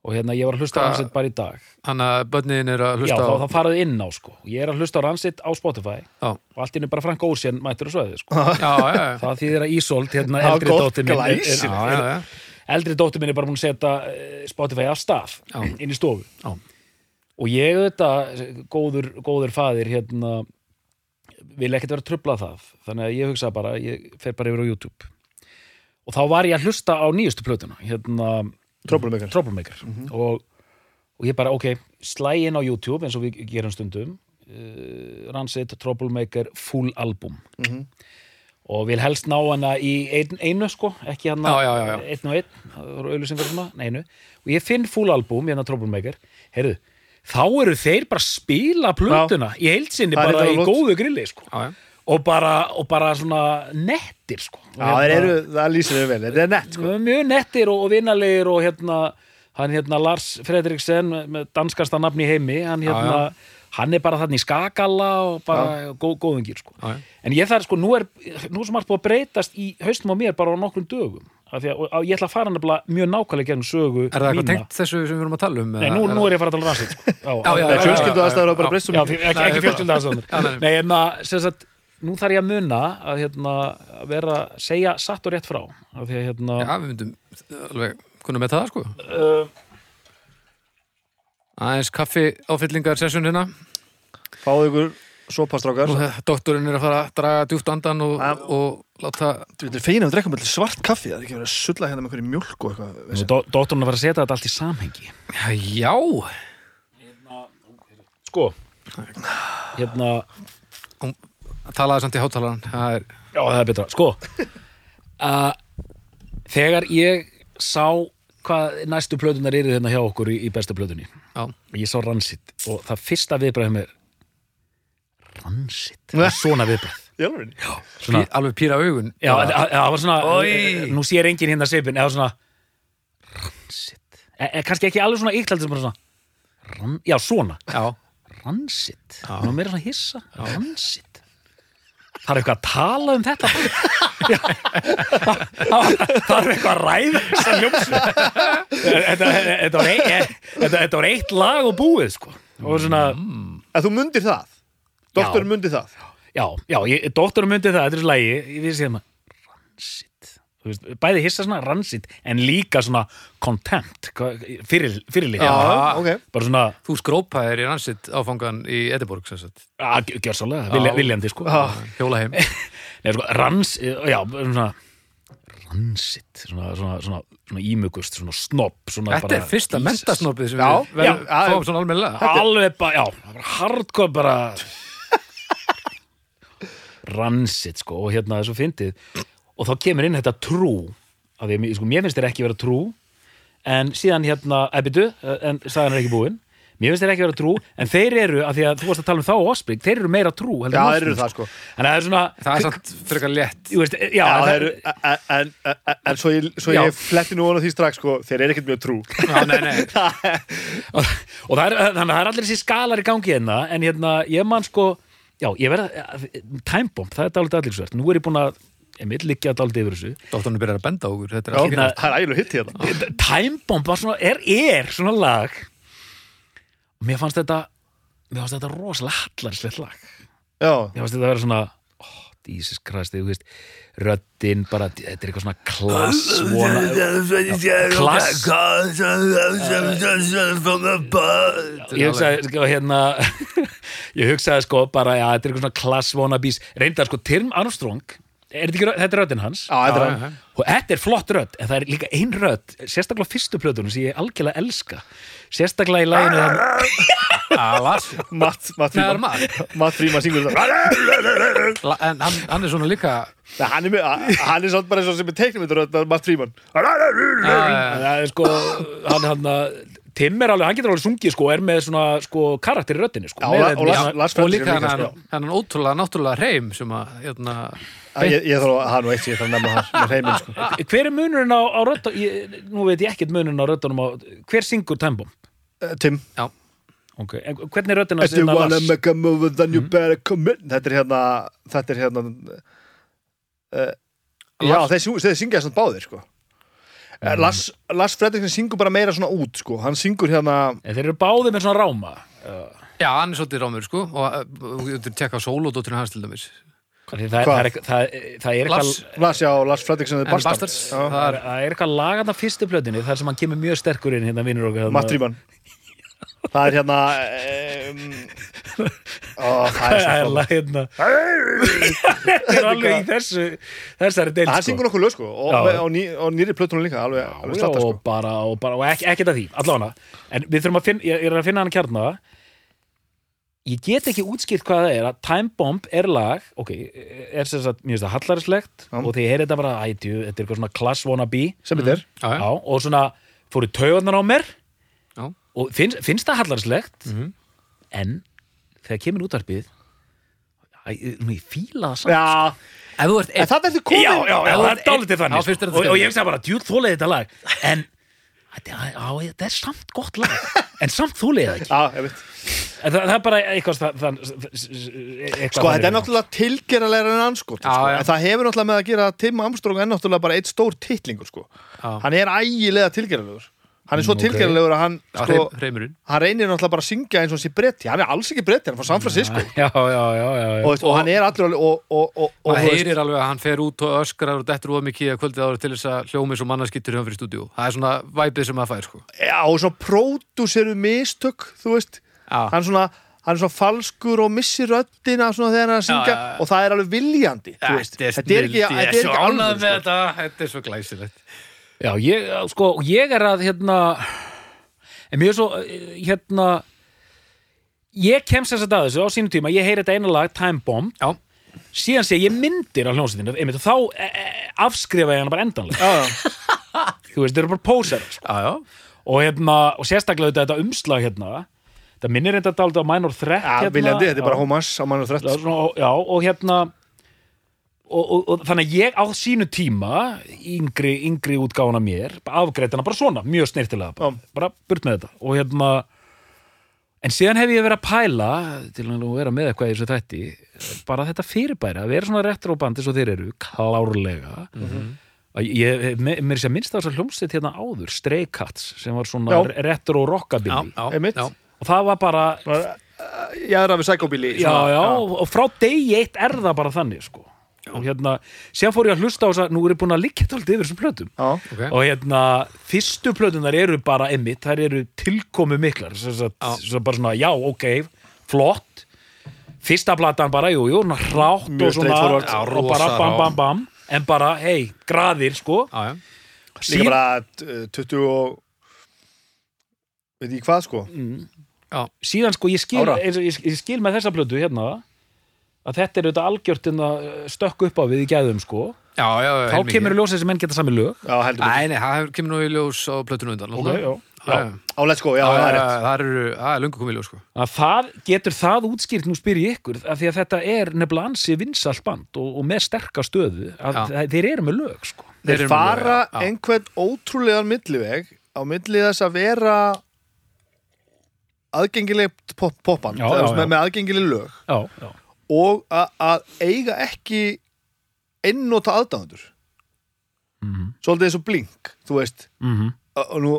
og hérna ég var að hlusta á Ransit bara í dag hann að börnin er að já hlusta þá, á þá faraðu inn á sko ég er að hlusta á Ransit á Spotify Já, og allt inn er bara Frank Ocean mættur og sveði sko já, já, já. það þýðir að Ísolt hérna Já, eldri dóttir minn er. Já, er, já, er, já. Eldri dóttir minn er bara búin að setja eh, Spotify af stað Já. inn í stofu. Já. og ég auðvitað góður, góður faðir hérna vil ekkert vera að trubla það. Þannig að ég hugsa bara, ég fer bara yfir á YouTube. Og þá var ég að hlusta á nýjustu plötuna hérna Troublemaker Troublemaker og, og ég bara, ok, slæ inn á YouTube eins og við gerum stundum uh, Rancid Troublemaker full album. Mhm. Og vil helst ná hana í ein, einu sko, ekki hana Já, já, já, já. einn og einn, það voru auðlýsingar svona, neinu og ég finn full album, hérna Troublemaker heyrðu, þá eru þeir bara spila plötuna í heilsinni er bara í góðu grilli sko. Já, já. og bara, og bara svona nettir sko. Já, hérna- eru, það lýsir þau vel, þetta er nett sko. mjög nettir og, og vinnalegir og hérna hann hérna Lars Fredriksen með- danskasta nafn í heimi hann hérna, hann er bara þarna í skakalla og bara gó, góðungir sko. En ég þarf sko, nú er nú sem allt búið að breytast í haustum á mér bara á nokkrum dögum af því að, ég ætla að fara nefnilega mjög nákvæmlega gegn sögu Er það eitthvað tengt þessu sem við erum að tala um? Nei, nú, nú er ég að fara að tala um rannsett sko. já, Já, já, Nei, já, fjölskyldu aðstæður hafa bara já. breyst svo já, mikið. ekki, ekki fjölskylda aðstæður nei. En að, sem sagt, nú þarf ég að muna að hérna, að vera, segja satt og rétt frá af því að hérna Já, við myndum alveg kunna með það, sko uh, Aðeins kaffi áfyllingar sessun hérna. Fáðu ykkur sopastrákar og doktorinn er að fara að draga djúpt andan og, Já. og láta Þú veitir, fegin að við drekkum allir svart kaffi Það er ekki verið að sulla hérna með einhverju mjólk og eitthvað Nú, dó- Dóttorinn að fara að setja þetta allt í samhengi. Já, Sko Hérna, talaði samt í hátalaran Það er, já það er betra. Sko uh, Þegar ég sá hvað næstu plötunar eru hérna hjá okkur í, í bestu plötunni? Já, Ég sá Ransit og það fyrsta viðbræðum er Ransit Það er Svona viðbræð Jálfurinni Svona- pí, alveg pýra augun. Já, það það- var svona Oj. Nú sér enginn hérna svipin eða svona Ransit e, e, Kannski ekki alveg svona heldur sem bara svona ran, Já, svona. Já, Ransit Það var meira svona hissa. Ransit það er eitthvað að tala um þetta Já, það það er eitthvað að ræða þessa hljómsveit þetta, þetta, þetta, þetta var eitt lag og búið sko. og svona, En þú mundir það Doktorinn mundir það já, já doktorum myndi það, þetta er svo lagi ég vissi hérna, ransit Þú veist, bæði hissa svona ransit en líka svona contempt fyrir, fyrirlið Já. ok. Bara svona, Þú skrópaðir í ransitt áfangan í Edinborg sem sagt, að gjör svolítið, vilja, Já. viljandi sko. Já. hjóla heim. Nei, sko, rans, já, svona ransit, svona, svona, svona, svona ímugust, svona snobb svona Þetta bara, er fyrsta Jesus. mentasnoppið sem Já, við fáum svona almennilega. Alveg bara, já, hardcore bara ransit sko. Og hérna þessu fyndið og þá kemur inn þetta trú að mér- sko, mér finnst þér ekki vera trú en síðan hérna, ebitu en sagan er ekki búin. Mér finnst þér ekki vera trú, en þeir eru af því að þú varst að tala um þá og Osbygg, þeir eru meira trú heldur Já, en þeir eru það sko. Þannig að það er svona Það er samt frekar létt. Þú veist, já, Já, en eru En, en, en, en svo ég, svo ég fletti nú á því strax sko Þeir eru ekkert mjög trú. Já, nei, nei. og, og það er, þannig að það er allir þessi skalar í gangi hérna en hérna, ég man sko já, ég verða, timebomb, það er dálítið allir svært, nú er ég búin að Emil liggja dálítið yfir þessu. Dóttarnir byrjar að benda á okkur Þetta er allt Hérna- það er ægilega hitt hérna. Timebomb var svona, er, er svona lag. Og mér fannst þetta mér fannst þetta rosalega hallarslegt lag. Já, mér fannst þetta að vera svona oh, Jesus Christ, þú veist röddin bara, þetta er eitthvað svona klass vona, klass? Ég hugsaði sko hérna ég hugsaði sko bara já, þetta er eitthvað svona klass wannabes reyndar sko Tim Armstrong er þetta, ekki, þetta er röddin hans? Já, þetta er hann. og þetta er flott rödd en það er líka ein rödd sérstaklega á fyrstu plötunum sem ég algjörlega elska. Sérstaklega í læginu Alas Matt, Matt Nei, það er Fríman maður. Matt Fríman syngur það. La- En hann, hann er svona líka Nei, Hann er, með- hann er svona bara eins og sem er teiknumyndur Matt Fríman það er sko hann, hann, Tim er alveg, hann getur alveg sungið sko er með svona sko karakter í röddinni sko. Já, með og þetta- Lars- Lars Og Fredriksson líka líka, hann, sko. hann ótrúlega náttúrulega hreim sem að hérna, Ég, ég þarf að hafa nú eitt sem ég þarf að nefna hans með heiminn sko. hver er munurinn á, á ég, nú veit ég ekkert munurinn á röddunum á, hver syngur Time Bomb Eh, Tim okay. en hvernig er röddinn hans If you wanna Lars? make a move then you better commit Þetta er hérna Þetta er hérna uh, Já, þeir, þeir syngja svona báðir sko. Mm. Lars, Lars Fredriksson syngur bara meira svona út sko. Hann syngur hérna En þeir eru báðið með svona ráma Já, hann er svolítið rámur sko og uh, þú getur tekka sólódótturinn hans til dæmis það, það, er, það, það er eitthvað Lars, já, Lars Fredriksson er það það er, það eitthvað lag að það fyrstu plötinni þar sem hann kemur mjög sterkur inn hérna vinnur okkar Matt Fríman Það er hérna um, ó, Það er það er lag hérna. Þetta er alveg í þessu þessari deild Hann syngur nokkuð lög sko og, og, ný, og nýri plötunum líka alveg, alveg slatta sko. og bara, og bara, og ekki, ekkert að því allavega, en við þurfum að finna ég, er að finna hann kjarna ég get ekki útskipt hvað það er að Time Bomb er lag, ok, er sem sagt mjög það hallarislegt Já. og því ég heyri þetta bara ætju, þetta er eitthvað svona class wannabe sem þetta er já, já. já, og svona fóru taugarnar á mér Já. og finnst, finnst það hallarislegt Mhm. en þegar kemur útvarpið æ, nú ég fíla það samt Já, Ef þú ert en það er því komin já, já, já, það ert er dálítið einn- þannig Já, finnst þér sko. þetta og, og ég skemmtilegt? sagði bara, djúð þúlega þetta lag en þetta, á, þetta er samt gott lag en samt þúlega ekki Já, ég veit en það, það er bara eitthvað það, það, eitthvað Sko, þetta er náttúrulega tilgeralegra en anskot Já, sko. já. En það hefur náttúrulega með að gera Tim Armstrong er náttúrulega bara eitt stór titlingur sko. Hann er ægilega tilgeralegur Hann er svo Mm, ok. tilgeralegur að hann sko, Hann reynir náttúrulega bara að syngja eins og hann sé bretti Hann er alls ekki bretti, hann er frá San Francisco já, já, já, já, já. og, veist, og hann er alveg og, og, veist- heyrir alveg að hann fer út og öskrar og dettur of mikið að kvöldið ára til þess að hljómi svo mannaskittur hjá fyrir stúdíu það er svona væpið sem maður fær sko. Já, og svona pródúseru mistök Þú veist, hann svona Hann er svona falskur og missir röddina svona þegar hann er að syngja já. og það er alveg viljandi veist. Þetta er ekki, alveg sko. þetta þetta er svo glæsilegt já, ég, sko, ég er að hérna en er svo eh, hérna ég kemst þess að að þessu á sínum tíma ég heyri þetta eina lag, Time Bomb já, síðan sé ég myndir af hljómsveitinu einmitt, og þá e, e, afskrifa ég hana bara endanlega Já, já. þú veist, þeir eru bara pósar sko. og, hérna, og sérstaklega þetta, þetta umslag hérna það minnir þetta dálítið á Minor Threat Já, hérna, viljandi, þetta er bara. Hómas á Já, svona, já, og hérna og, og, og þannig að ég á sínu tíma yngri, yngri útgáfuna mér afgreitt hana bara svona, mjög snirtilega bara, bara burt með þetta. Og hérna En síðan hef ég verið að pæla til að vera með eitthvað í þessu þætti bara þetta fyrirbæri að vera svona eins og þeir eru, klárlega. Að ég, me- mér sé að minnst á þess að hljómsveit hérna áður Stray Cats sem var svona retro Já, rockabilly. Já, Einmitt. já. og það var bara, Ég er að við já, og frá degi eitt er það bara þannig, sko og hérna, síðan fór ég að hlusta á þess að nú er ég búin að liggja tóldi yfir þessum plötum Já, Ok. og hérna, fyrstu plötunar eru bara einmitt, þær eru tilkomu miklar sagt, Já. sem sagt bara svona, já, ok flott fyrsta platan bara, jú, jú, svona hrátt Mjög og svona. Já, og bara bam, bam, bam en bara, hei, graðir, sko Já, já. líka bara uh, 20 og veit ég hvað sko Já. síðan sko, ég skil, og ég, ég skil með þessa plötu hérna að þetta er auðvitað algjört en að stökku upp á við í gæðum, sko Já, já, þá kemur í ljós þessi menn geta sami lög Já, heldur betur. Nei, nei, það kemur nú í ljós á plötunum undan ok, náttúrulega. já, Já, já. já. Á, let's go, já, það er rétt það er lungu komið í ljós sko. að það getur það útskýrt nú spyr ég ykkur að því að þetta er nefnilega ansi vinsalt band og, og með sterka stöðu að Já. það- þeir eru með lög sko. Þeir Þeir fara lög, einhvern ótrúlegan milliveg á milli þess að vera aðgengileg pop popband er með aðgengileg lög já, já, og að eiga ekki einnota aðdáðundur Mhm. svolítið eins og blink þú veist. Mm og nú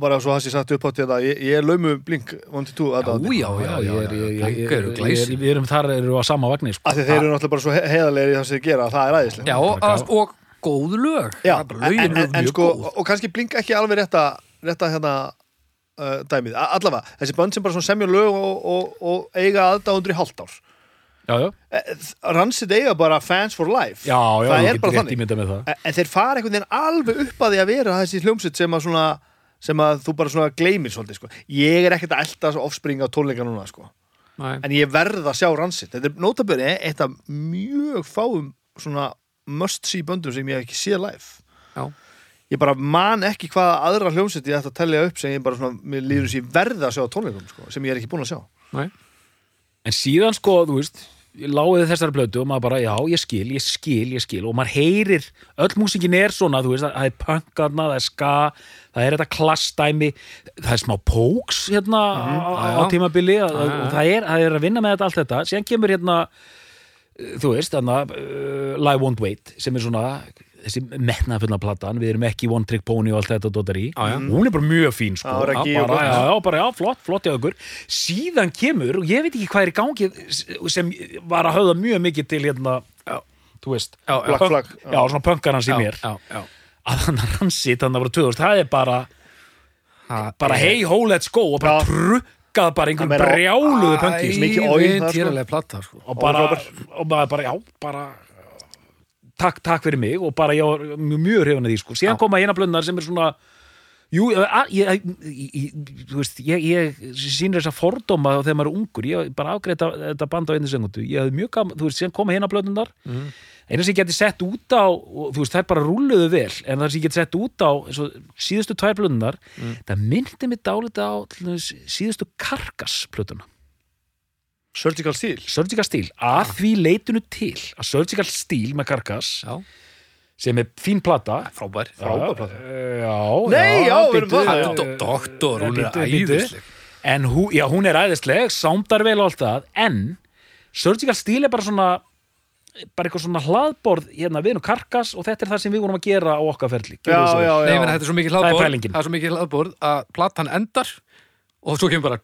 bara svo hans ég satt upp á þetta ég, ég er laumu blink 1-2 Já, já, já, er- við erum þar eru á sama vagni sko. af því þeir eru náttúrulega bara svo he- heiðarlegir í það sem þeir gera það er æðislega Já, og, og góð lög. Já, Það er bara en, en, en sko, góð. og kannski blink ekki alveg rétta, rétta hérna uh, dæmið, allavega, þessi bönd sem bara semja lög og, og, og eiga aðdáðundur í Rancid eiga bara fans for life já, já, það er bara þannig það en, þeir fara einhvern veginn alveg upp að því að vera þessi hljómsitt sem að svona sem að þú bara svona gleymir svolítið sko. ég er ekkert að elda á tónleika núna sko. Nei. en ég verð að sjá Rancid þetta er nótaböri eitt af mjög fáum svona must see böndum sem ég hef ekki séð live Já. ég bara man ekki hvaða aðra hljómsveit ég ætti að tellja upp sem ég bara svona, verði að sjá tónleikum sko, sem ég er ekki búin að sjá Nei. En síðan sko, þú veist ég láði þessari plötu og maður bara, já, ég skil, ég skil, ég skil. Og maður heyrir, öll músikin er svona þú veist, það er punkarna, það er ska það er þetta klassdæmi það er smá póks hérna á, Já, á tímabili og, það er, það er að vinna með þetta allt þetta. Síðan kemur hérna uh, þú veist, þannig uh, Live Won't Wait sem er svona þessi metnaðfullna platan, við erum ekki One Trick Pony og allt þetta dótari, Já, já. hún er bara mjög fín sko, og bara, já, já, bara, já, flott, flott hjá ykkur síðan kemur, og ég veit ekki hvað er í gangi sem var að höfða mjög mikið til hérna, þú veist Já, já. Black punk- Flag, já, já. svona punkar hans í mér já, já. að hann rannsið þannig að voru 2000, það er bara Það bara hey ho let's go og bara Já. trukkað bara einhvern brjáluðu punki Æ, mikið það, sko. Sko. og bara, og bara, bara, já, bara takk, takk fyrir mig og bara ég var mjög, hrifin að því sko. síðan koma hérna blöndar sem er svona jú, að, ég, ég, þú veist, ég, ég sýnir þess að fordóma þegar maður er ungur, ég bara afgreita þetta band á einni segundu, ég hefði mjög gaman þú veist, síðan koma hérna blöndar mm. eina sem ég geti sett út á, og, þú veist, þær bara rúluðu vel, en það sem ég geti sett út á og síðustu tvær blöndar það myndi mig dálítið á síðustu karkasplötuna Surgical Steel. Surgical Steel, að því leitinu til að Surgical Steel með Karkas Já, sem er fín plata. Frábær. Frábær plata. Eh, Já, Nei, já, við erum Do- Doktor, hún er æðisleg. En hún, já, hún er æðisleg, sándar vel og allt það en Surgical Steel er bara svona bara eitthvað svona hlaðborð hérna við erum Karkas og þetta er það sem við vorum að gera á okkar ferli. Já, Gjörðu svo vel. já, Nei, meina, þetta er svo mikið Það er hlaðborð. Það er svo mikið hlaðborð að platan endar og svo kemur bara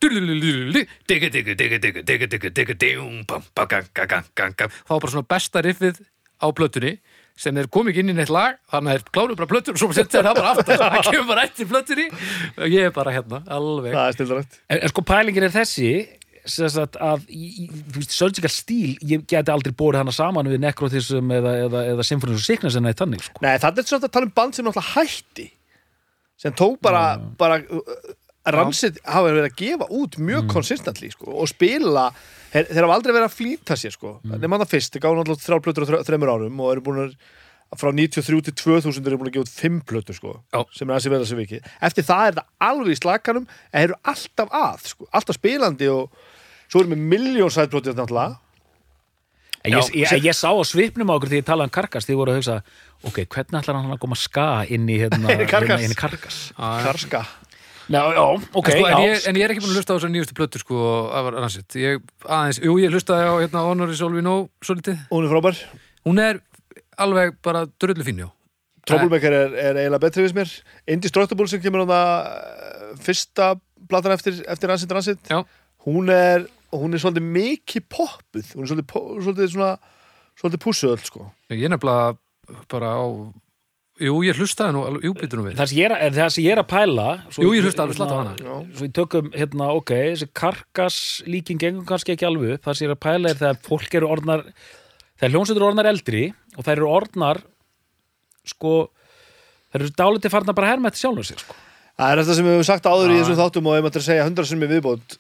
það var bara svona besta riffið á blötunni sem þeir kom ekki inn í neitt lag þannig að þeir kláru bara blöttur og svo setja þeir það bara aftur. Það kemur bara eftir blöttunni og ég er bara hérna, alveg. En, en sko pælingin er þessi að, að í, veist, surgical stíl ég geti aldrei bórið hana saman við nekrotism eða, eða, eða symfónis og sickness en það er þannig sko. Nei, það er svona að tala um band sem náttúrulega hætti sem tók bara, bara Rancid hafa verið að gefa út mjög Mm. konsistently sko, og spila þeir, þeir hafa aldrei verið að flýta sér sko. Mm. nema það fyrst, þeir gáðu náttúrulega þrjár plötur á þre- þremur árum og eru búin að frá 93 til 2000 eru búin að gefa út fimm plötur sko, Já. sem er aðeins vel að sér vikið eftir það er það alveg í slakanum en þeir eru alltaf að, sko, alltaf spilandi og svo erum við miljón sætplötur náttúrulega En ég, ég, ég sá á svipnum á okkur því ég talaði um karkas því ég voru að hugsa, ok, hvernig ætlar hann að koma ska inn í, hérna, í hérna, inn í karkas Karska Já, já, ok, en, sko, en, ég, en ég er ekki búin að hlusta á þessar nýjustu plötur sko, af Rancid ég, aðeins, jú, ég hlustaði á hérna, Honor is all we know svolítið, Hún er frábær. Hún er alveg bara drullu fín, já. Troublemaker er, er eiginlega betri við mér. Indestructible sem kemur á það eh, fyrsta platan eftir, eftir Rancid Rancid Já. hún er, hún er svolítið mikið poppuð. Hún er svolítið, svolítið svona svolítið pússuöld sko. Ég er nefnilega bara á jú, ég hlustaði nú, alveg- jú, býtur nú við Það sem ég er, að- það sem ég er að pæla svo, Jú, ég hlusta alveg slatt á hana. Svo við tökum, hérna, ok, þessi karkas líking gengum kannski ekki alveg upp Það sem ég er að pæla er þegar fólk eru orðnar Þegar hljónsetur eru orðnar eldri Og þær eru orðnar Sko Þær eru dálítið farnar bara að herma eftir sjálfum sig sko. Það er þetta sem við höfum sagt áður í þessum þáttum og maður er að segja hundra sinni viðbót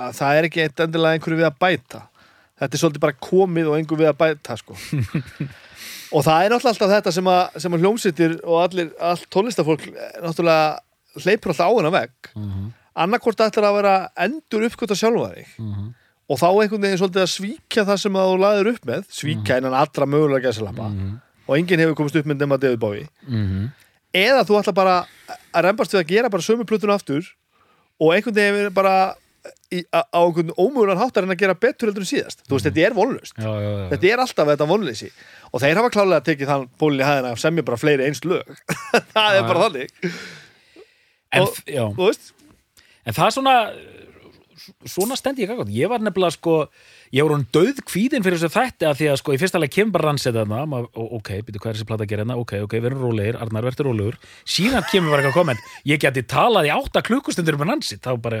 að það er ekki eitt endilega einhverju við að bæta þetta er svolítið bara komið og einhverju við að bæta sko. og það er náttúrulega alltaf þetta sem að, sem að hljómsýttir og allir, allt tónlistafólk eh, náttúrulega hleypur alltaf á hennar vegg. Annarkvort ætlar að vera endur uppkvöta sjálfa þig. Og þá einhvern veginn svolítið að svíkja það sem að þú laður upp með svíkja innan allra mögulega gæsalappa. Og enginn hefur komist upp með nema David Bowie. Eða þú ætla bara að rembast við að gera bara sömu plötuna aftur og einhvern veginn bara í, á einhvern ómögulegan háttar en að gera betur heldur en síðast. Þú veist, þetta er vonlust já, já, já. þetta er alltaf þetta vonleysi. Og þeir hafa klálega tekið þann bólinn í hæðina að semja bara fleiri eins lög. Það er bara þannig. En, og- þú veist, en það er svona Svona stendi ég gaggot Ég var nefnilega sko Ég var hún döð kvíðin fyrir þessu þætti að því að sko í fyrsta leik kemur bara þarna ma- og- ok, byrju hvað er þessi plata að gera hérna? Ok, ok, erum rólegir, Arnar verður rólegur. Síðan kemur bara eitthvað komment. Ég geti talað í átta klukkustundur um rannsið þá bara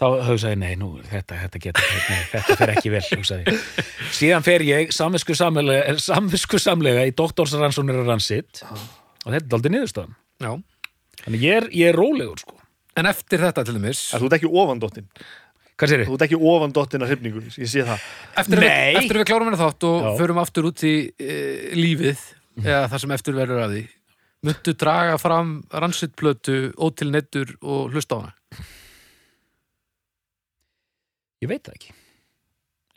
þá hugsaði, nei, nú, þetta, þetta getur nei, þetta fer ekki vel, hugsaði ég. síðan fer ég samvisku samlega, samvisku samlega í doktorsrannsónir rannsið og þetta er aldrei niðurstaðan já. þannig ég er, ég er rólegur sko en eftir þetta til dæmis að þú ert ekki ofandóttin hvað sér þú ert ekki ofandóttin að hrifningur, ég sé það eftir, að við, Nei. eftir að við klárum hennar þátt og Já. förum aftur út í e, lífið eða það sem eftir verður að því myndu draga fram rannsitplötu ótilneittur og hlusta á hana Ég veit það ekki.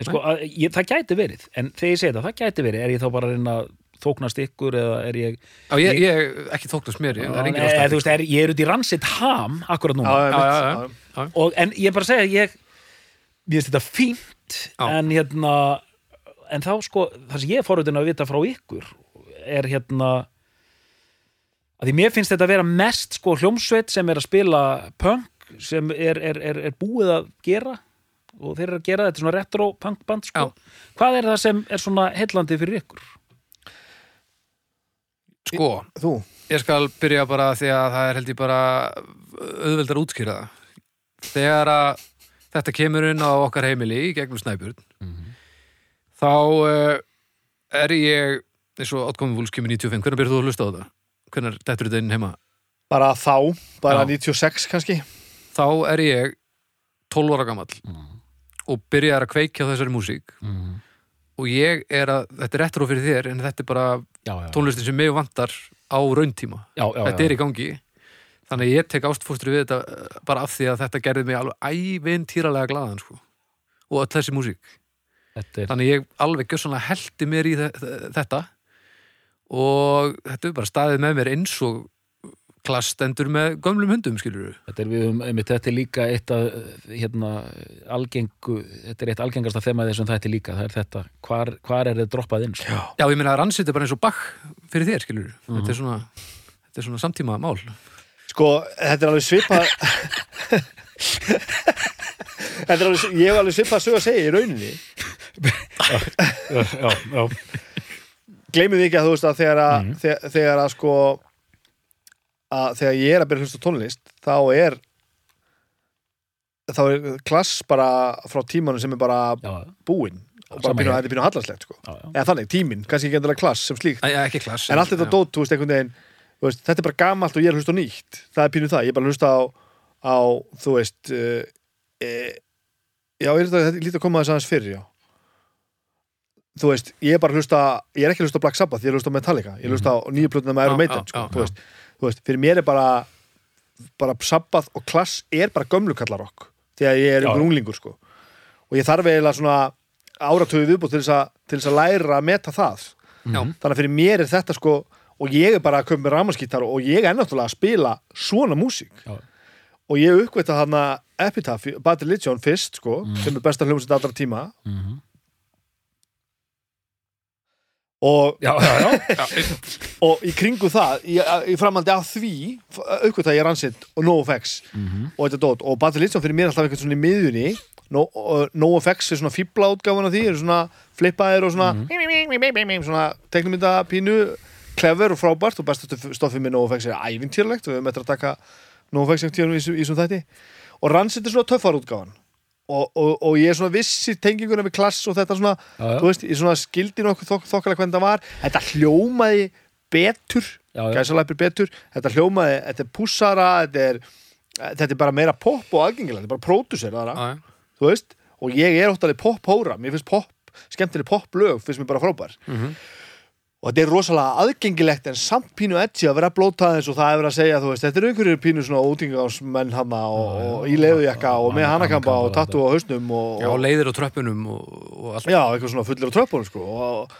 En sko, að, ég, Það gæti verið En þegar ég segi það, það gæti verið Er ég þá bara að reyna að þóknast ykkur eða er ég, Já, ég, ég ekki þóknast mér, ég, er engin ástæð veist, er, ég er út í ransitt ham akkurat núna. Já, já, já, já. og, en ég er bara að segja ég, ég veist þetta fínt en hérna en þá sko, það sem ég er forröðin að vita frá ykkur er hérna að því mér finnst þetta að vera mest sko hljómsveit sem er að spila punk sem er, er, er, er búið að gera og þeir eru að gera þetta svona retro punk band sko. hvað er það sem er svona heillandi fyrir ykkur? Sko, þú, ég skal byrja bara því að það er held ég bara auðveldar útskýra það þegar að þetta kemur inn á okkar heimili í gegnum Snæbjörn þá uh, er ég eins og átkomum vúls kemur 95, hvernig byrjuð þú að hlusta á þetta? Hvernig dettur þetta inn heima? bara þá, bara Já. 96 kannski Þá er ég 12 ára gamall og byrjar að kveikja þessari músík. Og ég er að, þetta er retro fyrir þér en þetta er bara Já, já, tónlistin sem mig vantar á rauntíma. Já, já, þetta er í gangi. Þannig að ég tek ástfóstri við þetta eh, bara af því að þetta gerði mig alveg ævinn týralega glaðan sko. og öll þessi músík. Er, þannig ég alveg heldi mér í þe- þe- þetta. Og þetta er bara staðið með mér eins og klasstendur með gömlum hundum skilur þetta er, við, um, einmitt, þetta er líka eitt að hérna, algengu þetta er eitt algengasta þema þessum þetta er líka það er þetta, hvar, hvar er þetta droppað inn sko? Já, ég meina að rannsið er bara eins og bakk fyrir þér skilur þetta er svona þetta er svona samtíma mál. Sko, þetta er alveg svipað þetta er alveg, ég hef alveg svipað sög að segja í rauninni. Já, já, já, gleymið því ekki að þú veist að þegar að, þegar, þegar að sko að þegar ég er að byrja að hlusta á tónlist þá er þá er klass bara frá tímanum sem er bara já, búinn. Og bara hér. þetta er pínu hallarslegt sko. eða þannig, tíminn, kannski ekki endilega klass sem slíkt. Klass en allt þetta dót, þú veist, einhvern veginn þú veist, þetta er bara gamalt og ég er að hlusta á nýtt. Það er pínu það, ég er bara að hlusta á, á þú veist uh, e, já, ég er lítið að koma þess aðeins fyrir, já. Þú veist, ég er bara að hlusta ég er ekki að hlusta á Black Sabbath, ég er að hlusta á Metallica. Ég er að hlusta á nýju plötuna með Iron Maiden sko, þú, já. veist, þú veist, fyrir mér er bara bara Sabbath og Klass er bara gömlukallarokk, þegar ég er Já. einhver unglingur sko, og ég þarf eiginlega svona áratöðu viðbútt til þess að, að læra að meta það Já, þannig að fyrir mér er þetta sko og ég er bara að köpa með ramaskítar og ég er náttúrulega að spila svona músík Já. og ég uppgötta hann að Epitaph, Bad Religion fyrst sko, sem er besta hljómsveit allra tíma Mhm. Og, Já, já, já. Og í kringu það í, í framhaldi af því uppgötta ég ransitt og NoFX Mhm. og þetta dót. Og Bad Religion fyrir mér er alltaf eitthvað svona í miðjunni. No, og NoFX er svona fíbla útgáfan af því er svona flippaðir og svona Mhm. svona teknumynda pínu clever og frábært. Og bestu stoffið með NoFX er ævintýrlegt við höfum eftir að taka NoFX í, í, í svona þætti. Og Rancid er svona töffar útgáfan og, og, og ég er svona vissi tenginguna við klass og þetta svona, Já, já. þú veist, ég svona skildi nokkuð þok, þokkalega hvernig það var þetta hljómaði betur gæsalæpir betur, þetta hljómaði þetta er pússara, þetta er þetta er bara meira pop og aðgengilegt þetta er bara já. þú veist og ég er óttalega pop-hóra, mér finnst pop skemmtileg pop-lög, finnst mér bara frábær Mhm. Og þetta er rosalega aðgengilegt en samt pínu edgi að vera blótaðins og það er verið að segja, þú veist, þetta er einhverjir pínu svona útingarsmenn hana og, og í leiðujakka og með hanakampa og og tattu á hausnum og, Já, og leiðir á tröppunum og, og allt. já, eitthvað svona fullir á tröppunum sko og,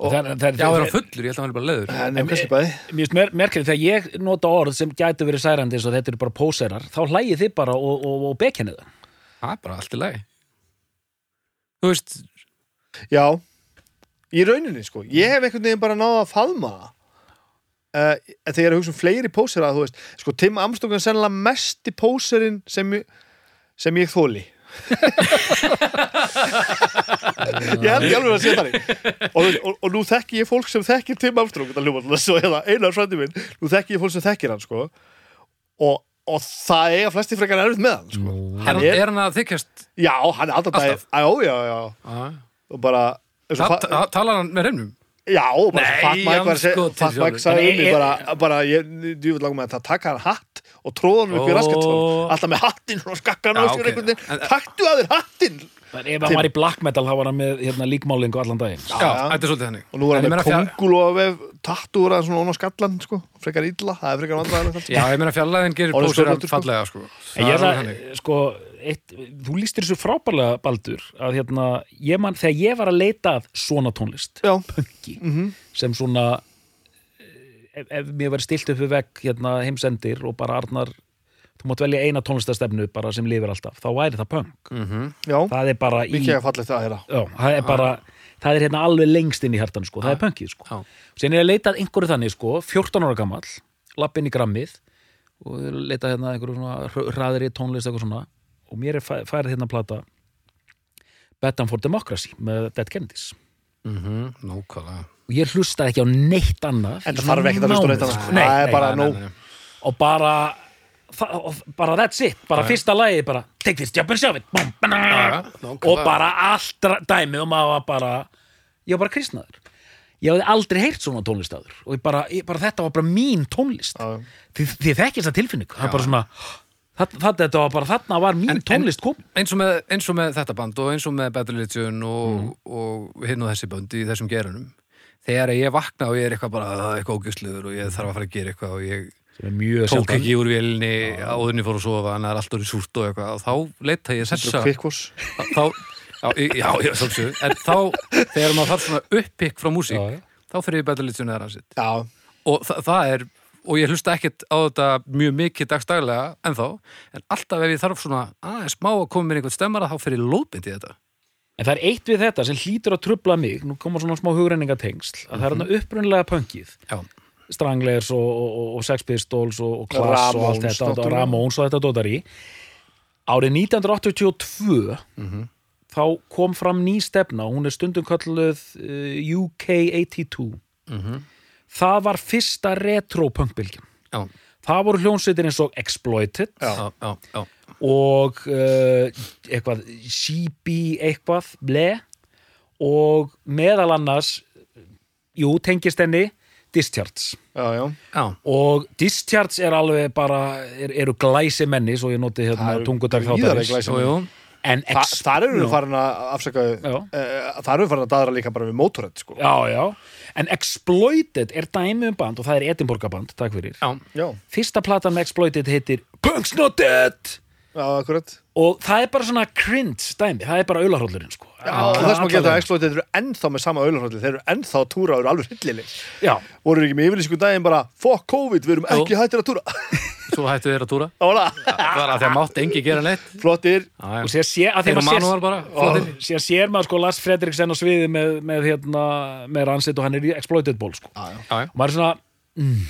og Það er- er fullir, ég held að hann er bara leiður. en kannski bæði Mér finnst mer merkilegt þegar ég nota orð sem gætu verið særandi eins og þetta eru bara póserar þá hlægið þið bara og, og, og bekennið það Það er bara allt í lagi. Þú veist, Já, í rauninni sko. Ég hef einhvern veginn bara náða að faðma það. Uh, þegar ég er að hugsa um fleiri pósera þú veist, sko Tim Armstrong er sennilega mesti póserinn sem, ég- sem ég þóli ég held ég alveg að sé þannig. Og, og, og nú þekki ég fólk sem þekkir Tim Armstrong þetta hljóma alltaf svo eða einar frændi minn nú þekki ég fólk sem þekkir hann sko. Og, og það eiga flesti frekar erfitt með hann sko. er, hann er, er hann að þykjast? já, hann er alltaf Alltaf? já, já, já, og bara Ta- Talar hann með reynum? Já, og bara Nei, Fat Mike var að segja andskotinn Fat Mike sjálfur. sagði um mig bara, bara ég, ég vil langa með að taka hann hatt og tróða hann upp í Ó. raskatón alltaf með hattinn og skakkan á Já, sér ok. einhvern veginn taktu að þér hattinn En ef hann var í black metal þá var hann með hérna, líkmálingu allan daginn Já, þetta er svolítið henni. og nú er En hann með meina fjall- kongul og svona ón á skallan sko. frekar illa, það er frekar vandræðilegt Já, ég meina fjallæðin gerir pósir stórbrottur, sko. fallega, sko. Það ég er þannig. sko, eitt, þú lístir þessu frábærlega, Baldur, að hérna, ég man, þegar ég var að leita að svona tónlist, Já, punki, mhm, sem svona, eh, ef, ef mér verið stilt upp við vegg hérna, heimsendir og bara Arnar, þú mátt velja eina tónlistastefnu bara sem lifir alltaf, þá væri það punk. Mhm. já, Það er bara í, það já, það er bara, það er hérna alveg lengst inn í hjartan, sko, það er punkið, sko. Já. Sen er ég að leita að einhverju þannig, sko, 14 ára gamall, lapp inn í grammið og leita hérna að einhverju svona hr- hraðri tónlist eitthvað svona og mér er fæ- færið hérna að plata Betan for Democracy með Dead Kennedys. Mhm, Nákvæmlega. og ég hlusta ekki á neitt annað. En það þarf ekkert að hlusta á neitt annað. Nei, Það er nei, bara Nei, nei, og bara bara that's it, bara Já. fyrsta lagi bara take this job and shove it. Bum, nákvæmlega. og bara allt dæmið og maður var bara ég var bara kristnaður. Ég hafði aldrei heyrt svona tónlistaður og ég bara, ég, bara þetta var bara mín tónlist. Já. þið, þið þekkist það tilfinning það er bara svona þetta var bara, þarna var mín En- tónlist kom eins og, með, eins og með þetta band og eins og með Bad Religion og, Mm. og hinn og þessi band í þessum gerunum þegar ég vakna og ég er eitthvað bara "Ah, eitthvað ógjösluður og ég þarf að fara að gera eitthvað og ég er tók sjaldan. ekki úr vélinni áðurinn ég fór að sofa en það er allt orðið súrt og eitthvað. Og þá leita ég kvikkvors þá, já, já, já, svolítið en þá, þegar maður þarf svona uppikk frá músík, Já, já. þá fyrir ég Bad Religion eða ransitt Já, og þa það er og ég hlusta ekkert á þetta mjög mikið dagstaglega ennþá, en alltaf ef ég þarf svona aðeins smá að koma mér einhvern stemmara þá fyrir ég lóðbind í þetta. En það er eitt við þetta sem hlýtur að trubla mig. Nú koma svona smá hugrenningatengsl. Að það er þarna upprunlega punkið. Já, Stranglers og, og, og Sex Pistols og, og Class og allt þetta og. Ramones og þetta dótari árið 1982 Mhm. þá kom fram ný stefna. Og hún er stundum kalluð uh, UK82 Mhm. Það var fyrsta retro punkbylgin já, það voru hljónsveitir eins og Exploited já, já, já. og uh, eitthvað CB eitthvað ble og meðal annars jú, tengist henni Discharge. Já, já. Já. og Discharge er alveg bara er, eru glæsi menni svo ég noti hérna gríðarlega þáttarins Þa, ex, þar eru við farin að afsaka uh, þar eru við farin að daðra líka bara við mótorhætt sko. já, já, en Exploited er dæmi um band og það er Edinborga band, takk fyrir. Já, já, fyrsta platan með Exploited heitir Punk's Not Dead! Já, akkurat. Og það er bara svona cringe dæmi, það er bara aularhóllurinn sko. Og þess maður geta að Allavega. Exploited eru ennþá með sama auðlarhólli þeir eru ennþá að túra og eru alveg hryllileg já, voru ekki með yfirlýsingu daginn bara fuck COVID, við erum ekki hættir að túra svo hættu þeir að túra það var að þeir mátt engi gera neitt flottir sér, sér, að þeir að maður manúar sér, bara flottir. sér, sér maður sko Lars Fredriksen á sviði með, með, hérna, með ransitt og hann er í exploited ball sko. Já, já. Já, já. og maður er svona mm,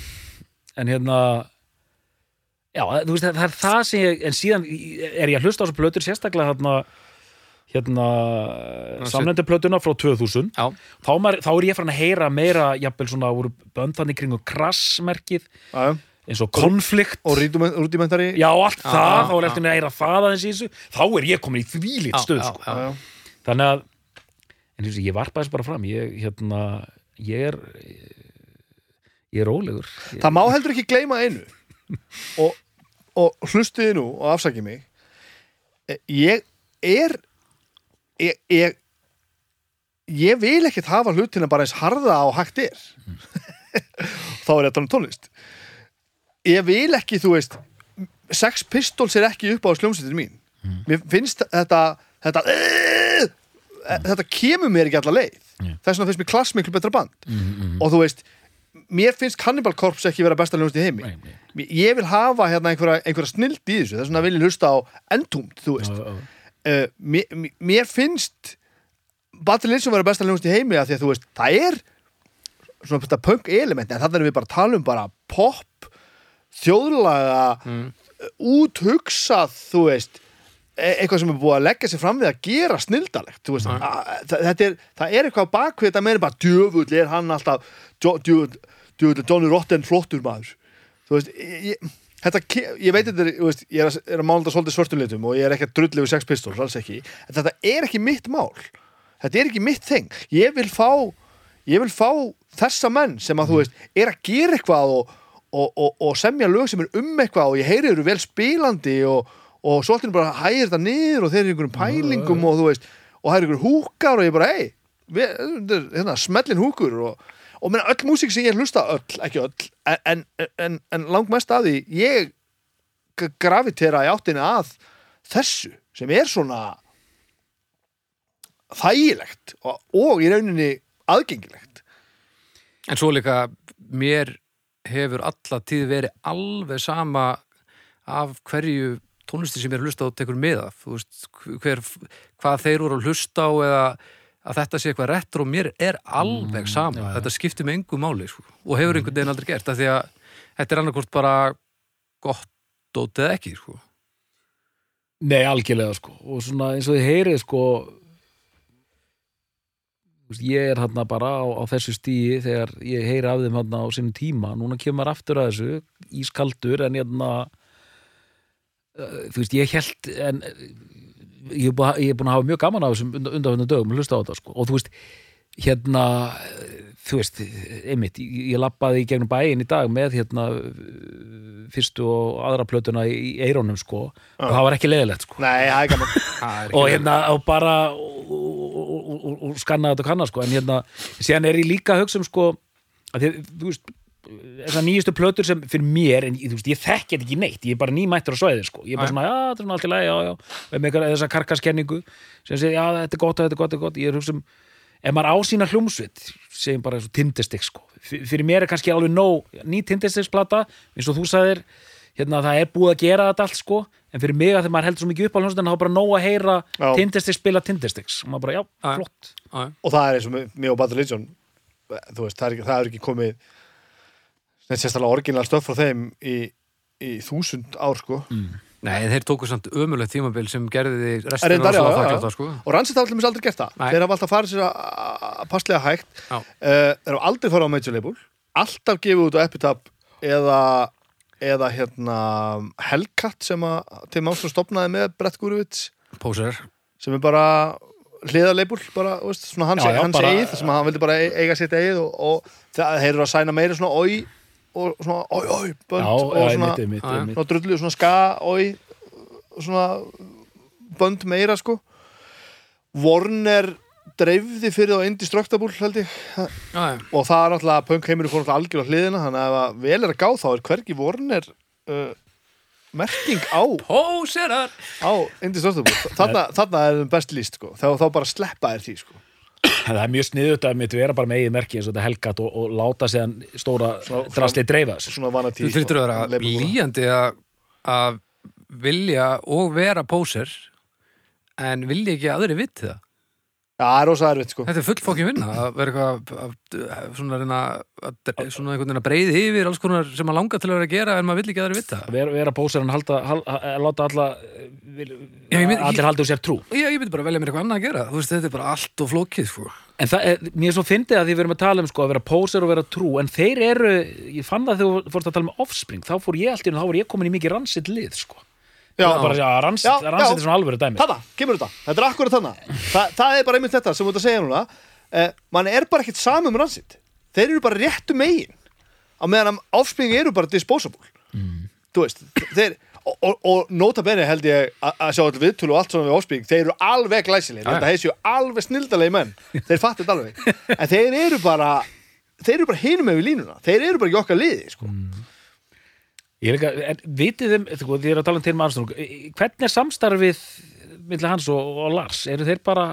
en hérna já, þú veist, það er það sem ég en síðan er ég að hlusta á þessu plötur sérstaklega hérna hérna samlendu plötuna frá 2000 Já, þá, maður, þá er ég farin að heyra meira jafnvel svona voru böndan í kringum krassmerkið eins og konflikt. Og rúdimentari já, allt Já, það, já, þá er eftir að heyra það aðeins í þessu. Þá er ég komin í þvílít já, stöð já, sko. já. já. þannig að en þessi, ég varpa þessu bara fram. Ég, hérna, ég er ég er rólegur. Ég, Það má heldur ekki gleyma einu. Og, og hlustiði nú og afsakið mig. Eh, ég er ég, ég ég vil ekkert hafa hlutina bara eins harða á hægt er. Þá er tala um tónlist. Ég vil ekki, þú veist Sex Pistols er ekki upp á sljómsveitin mín. Mér finnst þetta þetta uh, þetta kemur mér ekki alla leið. Þess vegna finnst mér klass miklu betra band. Og þú veist mér finnst Cannibal Corpse ekki vera besta hljómsveit í heimi. Ég vil hafa hérna einhverja, einhverja snild í þessu. Þess vegna vil ég hlusta á Entombed, þú veist. Já, já. Uh, mér, mér- mér finnst Battle Lynchon vera besta hljómsveit í heimi af því að þú veist, það er svona þetta punk element en þannig erum við bara að tala um bara pop þjóðlaga Mm. úthugsað þú veist e- eitthvað sem er búið að leggja sig fram við að gera snildalegt þú veist, að, það, þetta er, það er eitthvað bakvið þetta meira bara djöfull er hann alltaf djö- djöfull, er Johnny Rotten flottur maður. Þú veist, ég, þetta, ég veit þetta ég er að, er að mála þetta svolítið svörtum litum og ég er ekki að drulli við Sex Pistols, alls ekki. En þetta er ekki mitt mál. Þetta er ekki mitt þing, ég vil fá ég vil fá þessa menn sem að þú veist, er að gera eitthvað og, og, og, og semja lög sem er um eitthvað og ég heyri eru vel spilandi og, og svolítið bara hægir þetta niður og þeir eru einhverjum pælingum og þú veist, og það eru einhverjum húkar og ég bara, hei, hérna, smellin húkur og, og menn öll músík sem ég hlusta öll, ekki öll en, en, en, langmest af því ég gravitera í áttinni að þessu sem er svona þægilegt og, og í rauninni aðgengilegt. En svo líka, mér hefur alla tíð verið alveg sama af hverju tónlisti sem ég er að hlusta á tekur með af, veist, hver, hvað þeir voru að hlusta á eða að þetta sé eitthvað retro, mér er alveg sama, þetta skiptir með engu máli sko, og hefur einhvern veginn aldrei gert því að þetta er annarkvort bara gott dótið ekki sko. Nei, algjörlega sko og svona eins og þið heyrið sko ég er hérna bara á, á þessu stíi þegar ég heyri af þeim hérna á sínum tíma. Núna kemur aftur að þessu ískaldur en hérna uh, þú veist, ég held en ég er búin, að hafa mjög gaman af þessum undanfjöndu dögum að hlusta á þetta sko. Og þú veist, hérna þú veist, einmitt ég, lappaði í gegnum bæin í dag með hérna fyrstu og aðra plötuna í, eirónum sko. Og það var ekki leiðilegt sko. Nei, það er gaman. Er og hérna og bara og, og, og, og, og skanna þetta og kanna sko. En hérna, síðan er ég líka að hugsa um sko að því, að, þú veist þessar nýjustu plötur sem fyrir mér en þú veist, ég þekki þetta ekki neitt, ég er bara nýmættur á svæðin sko, ég er bara svona, já, þetta er svona allt í lagi já, já, með eitthvað- þessa karkaskenningu sem segir, já, þetta er gott, þetta er gott, þetta er gott. Ég er að hugsa um, ef maður á sína hljómsveit segjum bara eins og Tindestik sko. Fyrir mér er kannski alveg nóg ný Tindestiksplata, eins og þú sagðir hérna, það er búið að gera þetta allt sko en fyrir mig að þegar maður heldur svo mikið upp á hljómsveitin þá er bara nóg að heyra Já. Tindestiks spila Tindestiks og maður bara, já, flott. Og það er eins og með mig og Bad Religion þú veist, það er það er ekki komið neitt sérstaklega orginal stöf frá þeim í, í þúsund ár sko. Nei, þeir tóku samt ömulegt tímabil sem gerði Reyndar, já, rosalega já, já. þakkláta, sko. og rannsett hafa allir aldrei gert það. Nei. þeir hafa alltaf farið sér að- að passlega hægt. Uh, þeir hafa aldrei farið á major label. Alltaf gefið út á Epitaph eða, eða hérna Hellcat sem að Tim Armstrong stopnaði með Brett Gurewitz. Póser sem er bara hliðarleibul bara, veist, svona hans, Já, já, hans bara- eigið sem að hann vildi bara e- eiga sitt eigið og, og það eru að sæna meira svona oi og svona oi oi bönd já, og svona, mitt, mitt, Já, já. mitt. svona drullu, svona ska oi svona bönd meira sko Warner dreifði fyrir það á Indestructible held ég Já, já. og það er náttúrulega punk heiminu fór náttúrulega algjör á hliðina þannig að ef að vel er að gá þá er hvergi Warner uh, merking á Póserar á Indestructible þarna, þarna er þeim best líst sko þá, þá bara sleppa þér því sko það er mjög sniðut að mitt vera bara með eigið merki eins og þetta helgat og, og láta séðan stóra drasli dreifa þessu. svona vanatí Þú þurftur að vera líjandi að að vilja og vera póser en vilja ekki að aðri viti það það er rosa erfitt sko Þetta er full fokkin vinna að vera eitthvað að, að, svona reyna að, svona einhvern veginn að breyði yfir alls konar sem maður langar til að vera að gera en maður vill ekki að aðri vita það. vera, vera pósar en halda, hal, að láta alla vil, Já, ég mynd- allir halda úr sér trú Já, ég myndi bara velja mér eitthvað annað að gera þú veist, þetta er bara allt og flókið sko. en það er, mér er svo fyndið að því við erum að tala um sko, að vera pósar og vera trú en þeir eru, ég fann það þegar þú fórst að tala um offspring, þá fór ég alltaf, þá var ég komin í mikið ransitt lið sko. Já, bara, já, ransitt, Já, ransitt já. er svona alvöru dæmi. Þarna, kemur þetta, þetta er akkurat þarna. Þa, Það er bara einmitt þetta sem þú ert að segja núna. Eh, Man er bara ekkert saman um ransitt Þeir eru bara réttu megin. Á meðan að áfspringi eru bara disposable. Þú veist, þeir og, og, og nota bene held ég að sjá allir viðtölu og allt svona við áspring þeir eru alveg glæsilegir, þetta heisju alveg snildalegi menn, þeir fattu þetta alveg. En þeir eru bara þeir eru bara hinum með við línuna, þeir eru bara ekki okkar liði sko. Ég er líka, en vitið þeim, sko, því ég er að tala um til með Armstrong, hvernig er samstarfið millir hans og, og Lars? Eru þeir bara,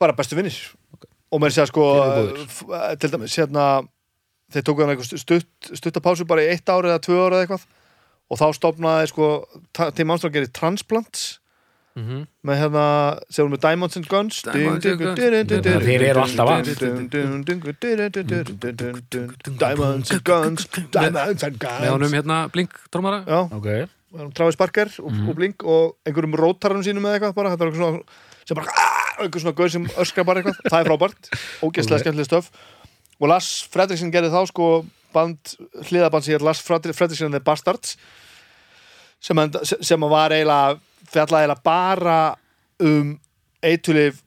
bara bestu vinnir og mér sko góðir. f- eh, til dæmis hérna þeir tóku hann eitthvað stutt, stuttapásu bara í eitt ári eða tvö ári eða eitthvað og þá stopnaði sko Tim Armstrong gerir transplants. Með hérna, segjum við Diamonds and Guns Diamonds and Guns. Þeir eru alltaf að. Diamonds and Guns Diamonds and með honum Guns hérna blink trómara Já, ok, Travis Barker og, Blink og einhverjum rótarum sínum eða eitthvað bara, þetta er eitthvað svona sem bara, "Ah!" einhver svona gauð sem öskra bara eitthvað það er frábært, ógeðslega Ok. skemmtileg stöf og Lars Fredriksson gerði þá sko band, hliðaband sem hér Lars Fredri- Fredriksson and the Bastards sem að var eiginlega fjallaði eiginlega bara um eitulif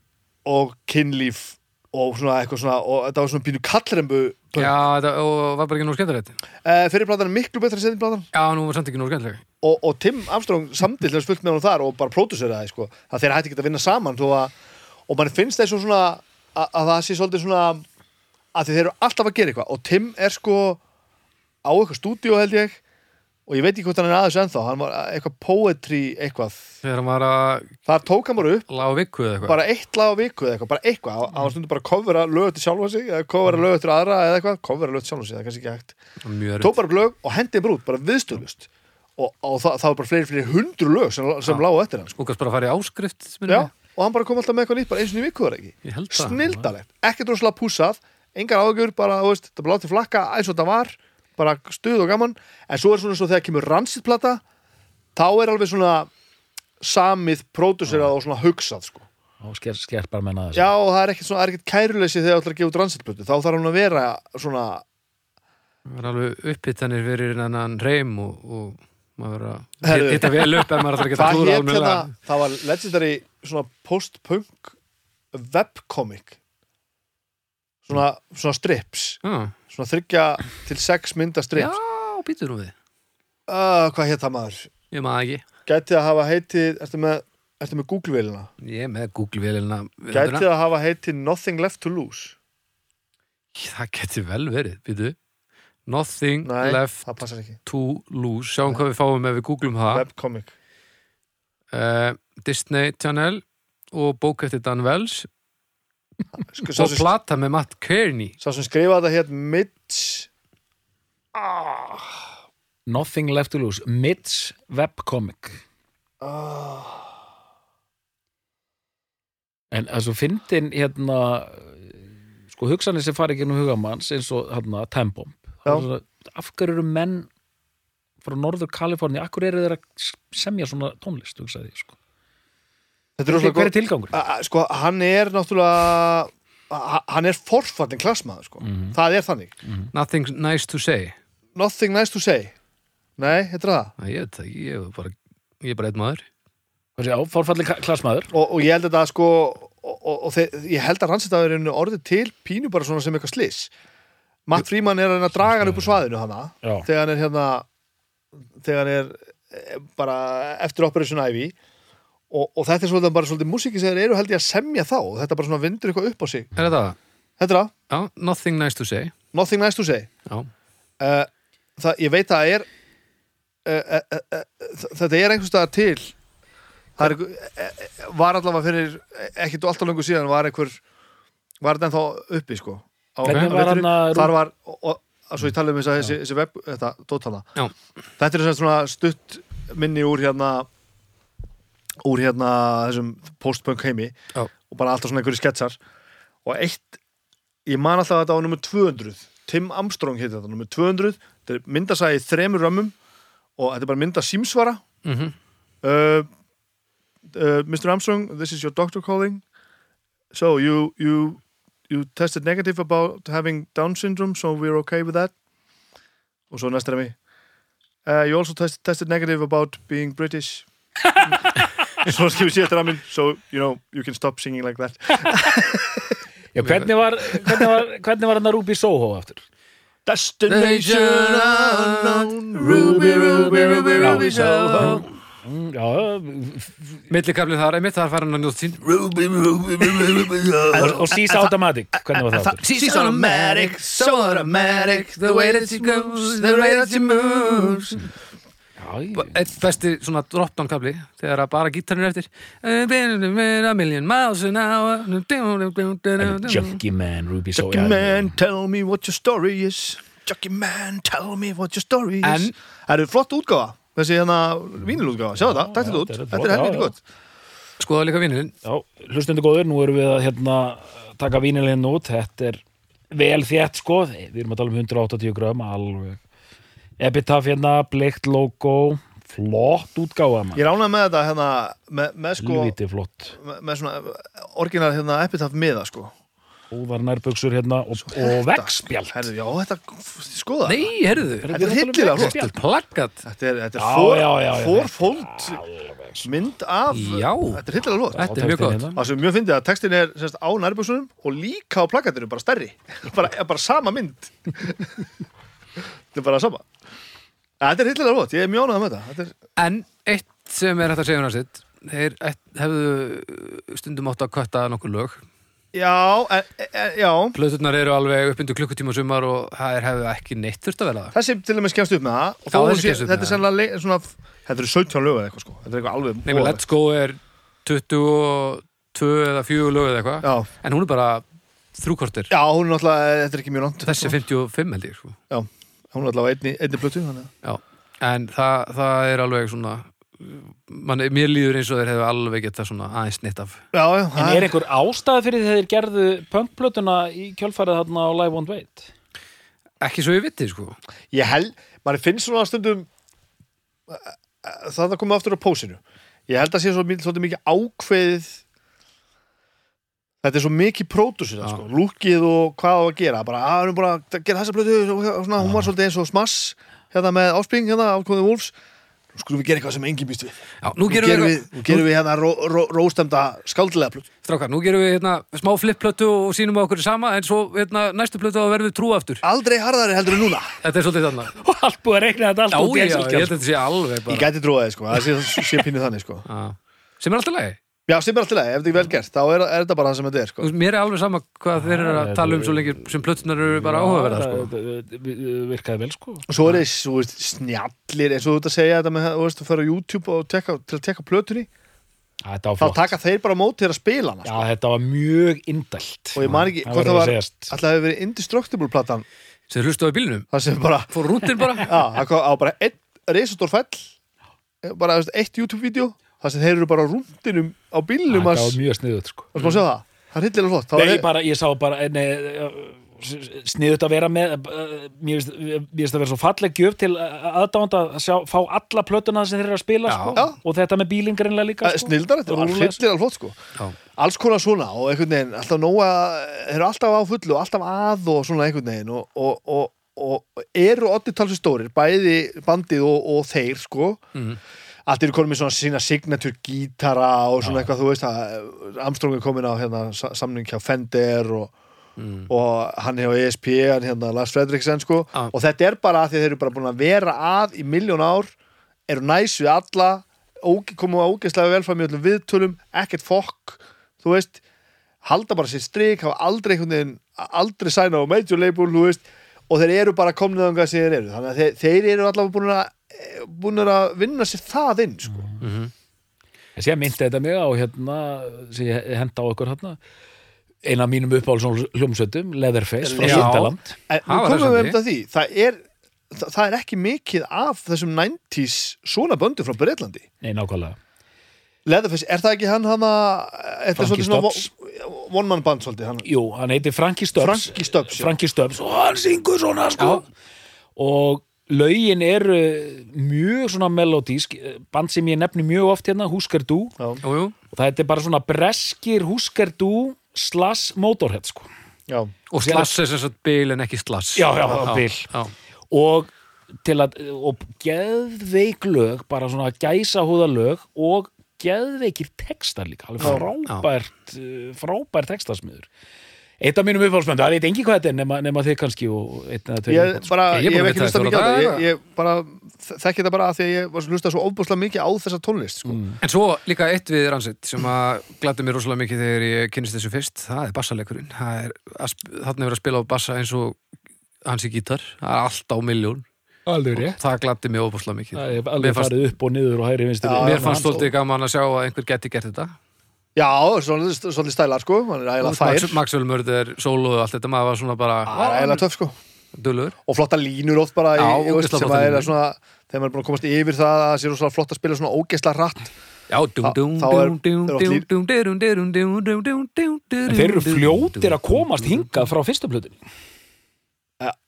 og kynlíf og svona eitthvað svona og þetta var svona pínu kallrembu Já, þetta og var bara ekki nú skemmtilegt. Uh, fyrir platan er miklu betra setjum platan. Já, nú var samt ekki nú skemmtilegt og, og Tim Armstrong samtidig fullt með hann þar og bara próduseraði sko. það þeir hætti ekki að vinna saman að, og mann finnst þessu svona að, að það sé svolítið svona að þeir eru alltaf að gera eitthvað. Og Tim er sko á eitthvað stúdíu held ég og ég veit ekki hvort hann er aðeins ennþá hann var eitthvað poetry eitthvað. Að þar tók hann bara upp. bara eitt lag á viku eða eitthvað, bara eitthvað. Hann hann var stundum bara að covera lög til sjálfa sig eða covera lög til aðra eða eitthvað, covera lög til sjálfa sig það er kannski ekki hægt. Tók bara lög og hendið bara út, bara viðstöðlust og, og það, það var bara fleiri, fleiri hundru lög sem, sem Já. lágu eftir hann. Skúkast bara að fara í áskrift Já, og hann bara kom alltaf með eitthvað nýtt bara ekki bara, þú stuð og gaman. En svo er svona svo þegar kemur rannsitplata þá er alveg svona samið, pródúserað og svona hugsað sko. og sker, sker bara menna þessu. Já, og það er ekkert, svona, er ekkert kæruleysi þegar það ætlar að gefa út rannsitplötu, þá þarf hann að vera svona, Það var alveg upphittanir fyrir hennan reym og, og maður var Herðu. að hitta vel upp en maður ætlar að geta hvað klúra hétt hérna það var legendary svona post-punk webcomic svona, svona strips. Já, svona þryggja til sex mynda já strips býtur nú við. Uh, hvað hétt það maður? Ég maður ekki. Gæti að hafa heitið, ertu með, með Google-vélina? Ég með Google-vélina Gæti að hafa heitið Nothing Left to Lose? Það geti vel verið, býtu Nothing Nei, left to lose. Sjáum hvað við fáum ef við googlum það. Webcomic. Uh, Disney Channel og bók eftir Dan Wells og sem, plata með Matt Kearney. sá sem skrifa þetta hétt Mitch ah, Nothing Left to Lose, Mitch webcomic. Ah, en þessu fyndin hérna sko hugsanir sem fari ekki um hugamanns eins og hérna svona, af hverju eru menn frá norður Kaliforni, hverju eru þeir að semja svona tónlist, hugsaði ég sko. Er hver rosalega er tilgangur? Sko, hann er náttúrulega hann er forfallin klassmaður sko. Mhm. það er þannig. Nothing nice to say. Nothing nice to say. Nei, er það? Æ, Ég veit það, ég er bara ég er bara einn maður. Já, fórfalli klassmaður. Og, og ég held að sko og, og, og þeir, ég held að rannsættaðurinn orðið til pínu bara svona sem eitthvað slis Matt Fríman er að draga hann upp úr svaðinu hana. Já. þegar hann er hérna þegar hann er eh, bara eftir Operation Ivy og, og þetta er svolítið bara svolítið músíki sem þeir eru held ég að semja þá. Og þetta bara svona vindur eitthvað upp á sig. Er þetta? Það? Þetta er það, Já, nothing nice to say. Nothing Nice to Say. Já, uh, það, ég veit að það er uh, uh, uh, uh, þetta er einhvers staðar til. Það er, var allavega fyrir ekkert og alltaf lengur síðan var einhver var þetta ennþá uppi sko. Á, Hvernig var hann að- þar var, og, og, svo ég tala um þessi, þessi web, þetta, dótala. Já. þetta er svona stutt minni úr hérna úr hérna þessum postpunk heimi Já. og bara alltaf svona einhverju sketsar og eitt, ég man alltaf að þetta á nummer 200 Tim Armstrong heitir þetta, nummer 200 þetta er myndasæði þremur römmum og þetta er bara mynda símsvara Mhm. uh, uh, Mr. Armstrong, this is your doctor calling. So you you you tested negative about having Down syndrome, so we're okay with that. Og svo næst er mig. Uh, you also test, tested negative about being British. svo skilur sér þetta minn, so you know you can stop singing like that. Já, hvernig var, hvernig var, hvernig var hann að Ruby Soho aftur? Destination unknown, Ruby, Ruby, Ruby, Ruby, Soho. Já, Millikaflið þar einmitt, þar fær hann að njóta sín Ruby, Ruby, Ruby, Ruby, Soho. og, Sís Automatic, hvernig var það aftur? She's automatic, so automatic The way that she goes, the way that she moves Eitt besti svona drop-down kafli Þegar að bara gítarinn er eftir. A million miles an hour. Junkie Man, Ruby Junkie man, tell me what your story is. Junkie man, tell me what your story is. En- Það eru flott útgáfa. Þessi hérna vínilútgáfa, sjáðu það, takk þetta út þetta er Þetta já. gott. Skoða líka vinilinn Já, hlustendur góður, nú erum við að hérna, taka vínilinn út, þetta er vel þétt sko, við erum að tala um 180 grömm, alveg Epitaph hérna, bleikt logo flott útgáfa Ég ránaði með þetta hérna með, með sko, Lvíti flott, með, með svona orginal hérna epitaph miða sko. Óvar nærbuxur hérna og, og vegspjald. Herðu, já, þetta, skoða Nei, herruðu Þetta er hryllilega flott. Þetta er plaggat. Þetta er, þetta er forfóld mynd af Já. Þetta er hildilega flott. Þetta er mjög gott. hérna. Það sem mjög fyndið að textin er semst, á nærbúksunum og líka á plakatinu bara stærri. Bara, bara sama mynd Þetta er bara sama. Þetta er hildilega flott, ég er mjónað með þetta. Er, En eitt sem er hægt að segja um sitt Þeir hefðu stundum átt að kötta nokkur lög. Já, en, en, já. Plöturnar eru alveg upp undir klukkutíma sumar og það er hefðu ekki neitt þurft að vera það Þessi til og með skemmst upp með það Já, sé, þetta er sennilega le- svona, Þetta eru 17 lög eða eitthvað sko. Þetta er eitthvað alveg Nei, Let's Go er 22 eða 4 lög eða eitthvað. Já, En hún er bara þrjúkortir já, hún er náttúrulega, þetta er ekki mjög langt. Þessi er 55 held ég sko. Já, hún er allavega einni, einni plötu þannig. að- Já, en það, það er alveg svona man, Mér líður eins og þeir hefðu alveg geta svona aðeins neitt af Já, já, En það er einhver ástæð fyrir þeir gerðu punkplötuna í kjölfarið þarna á Live on Wait? Ekki svo ég viti sko Ég held, maður finnst svona stundum það að koma aftur á pósinu ég held að sé svo svolítið mikið ákveðið þetta er svo mikið pródusir Já. sko, lúkið og hvað á að gera. Bara, að hún bara að gera þessa blötu og svona, hún var svolítið eins og smass hérna með áspring, hérna ákveðið Wolves. Nú skulum við gera eitthvað sem enginn býst við. Já, nú nú gerum gerum við, við, nú gerum við hérna ró, ró, róstemda skáldilega blötu Strákar, nú gerum við hérna, smá flipplötu og sínum á okkur sama en svo hérna, næstu plötu að verðum við trú aftur. Aldrei harðari heldur en núna. Þetta er svolítið þannig Og allt búið að reikna þetta Já, allt í já, ég held að þetta sé alveg ég bara gæti trúið sko, það sé, sé pínu þannig sko. Já. sem er alltaf lagi já, sem er alltaf leið, ef þetta er vel gert þá er, er þetta bara það sem þetta er sko. Þú Mér er alveg sama hvað þeir eru að Já, tala um svo lengi sem plötunar eru bara áhugaverða sko. Það- virkaði vel sko. Og svo er veist, snjallir eins og þú ert að segja þetta með þú veist, að fara á YouTube og tekka, til að tekka plötunni. Þetta var þá taka þeir bara móti þér að spila hana Já, sko. þetta var mjög indælt. Og ég man ekki hvort það að var alltaf hefur verið Indestructible platan. Sem hlustu á bílnum. Það sem bara fór rútin bara. Já, bara þú eitt það sem þeir eru bara rúndinum á bílnum Þetta að var mjög sniðut sko að sjá það það er hildilega flott Það Nei, ég, bara, ég sá bara sniðut að vera með eh, mér finnst finnst að vera svo falleg gjöf til aðdánd að sjá, fá alla plötuna sem þeir eru að spila sko. Og þetta með bílingarinnlega líka Eh, sko. snildar, þetta var Rúllega, hildilega flott sko Já. alls konar svona og einhvern veginn alltaf nóga, þeir eru alltaf á fullu og alltaf að og svona einhvern veginn og, og, og, og eru oddi talsið stórir bæði bandið og, og þeir sko Mhm. Allt eru konum með svona sína signature gítara og svona eitthvað, þú veist að Armstrong er komin á hérna, sa- samning hjá Fender og, og hann hefur ESP, hann hérna Lars Fredriksen sko, Já. og þetta er bara að því að þeir eru bara búin að vera að í miljón ár eru næs við alla óge, komu að ógeðslega vel fram í öllum viðtölum ekkert fokk, þú veist halda bara sér strik, hafa aldrei veginn, aldrei sæna á major label, þú veist, og þeir eru bara komnið þangað sem þeir eru, þannig að þeir, þeir eru allavega búin að búin að vinna sér það inn sko. En síðan myndi þetta mig á hérna sem ég henda á okkur hérna eina af mínum uppáhalds hljómsveitum Leatherface frá Já. Það nú komum við um þetta því það er, það, það er ekki mikið af þessum 90s svona böndu frá Breitlandi Nei, nákvæmlega. Leatherface, er það ekki hann að er Frankie Stubbs. one man band svolítið hann? Jú, hann heitir Frankie Stubbs. Frankie Stubbs, já. Frankie Stubbs og hann syngur svona sko. Og lögin eru mjög svona melodísk. Band sem ég nefni mjög oft hérna Husker Du. Já, og það er bara svona breskir Husker Du slash Motorhead sko. Já, Og slass er sem sagt bil en ekki slass. Já, já, bil. Já. og til að og geðveik lög bara svona gæsa lög og geðveikir textar líka. Alveg Já. frábært uh, frábært textasmiður eitt af mínum uppáhaldsmöndu, það veit engi hvað þetta er nema, nema þið kannski og einn eða tveir ég bara, Ég hef ekki hlustað þetta mikið á dagar. ég, ég bara þekki þetta bara að því að ég var hlustað svo óbúslega mikið á þessa tónlist sko. Mm. En svo líka eitt við rannsett sem að glætti mér rosalega mikið þegar ég kynist þessu fyrst, það er er, þarna er verið að spila á bassa eins og hans í gítar. Það er allt á miljón. alveg rétt Það glætti mér óbúslega mikið. Mér alveg fannst- farið upp og niður og hægri vinstri Já, Mér já, fannst stoltið gaman að sjá að einhver geti gert þetta. Já, svolítið stælar sko. Maxwell Murder, Solo og allt þetta maður var svona bara Það er eiginlega töf sko. Dölur. og flotta línur oft bara já, í, veist, sem að er svona, þegar maður er búin að komast yfir það að það sé flott að spila svona ógeðsla rætt já, dum, dum, Þa, er, þeir eru fljótir að komast hingað frá fyrsta plötunni.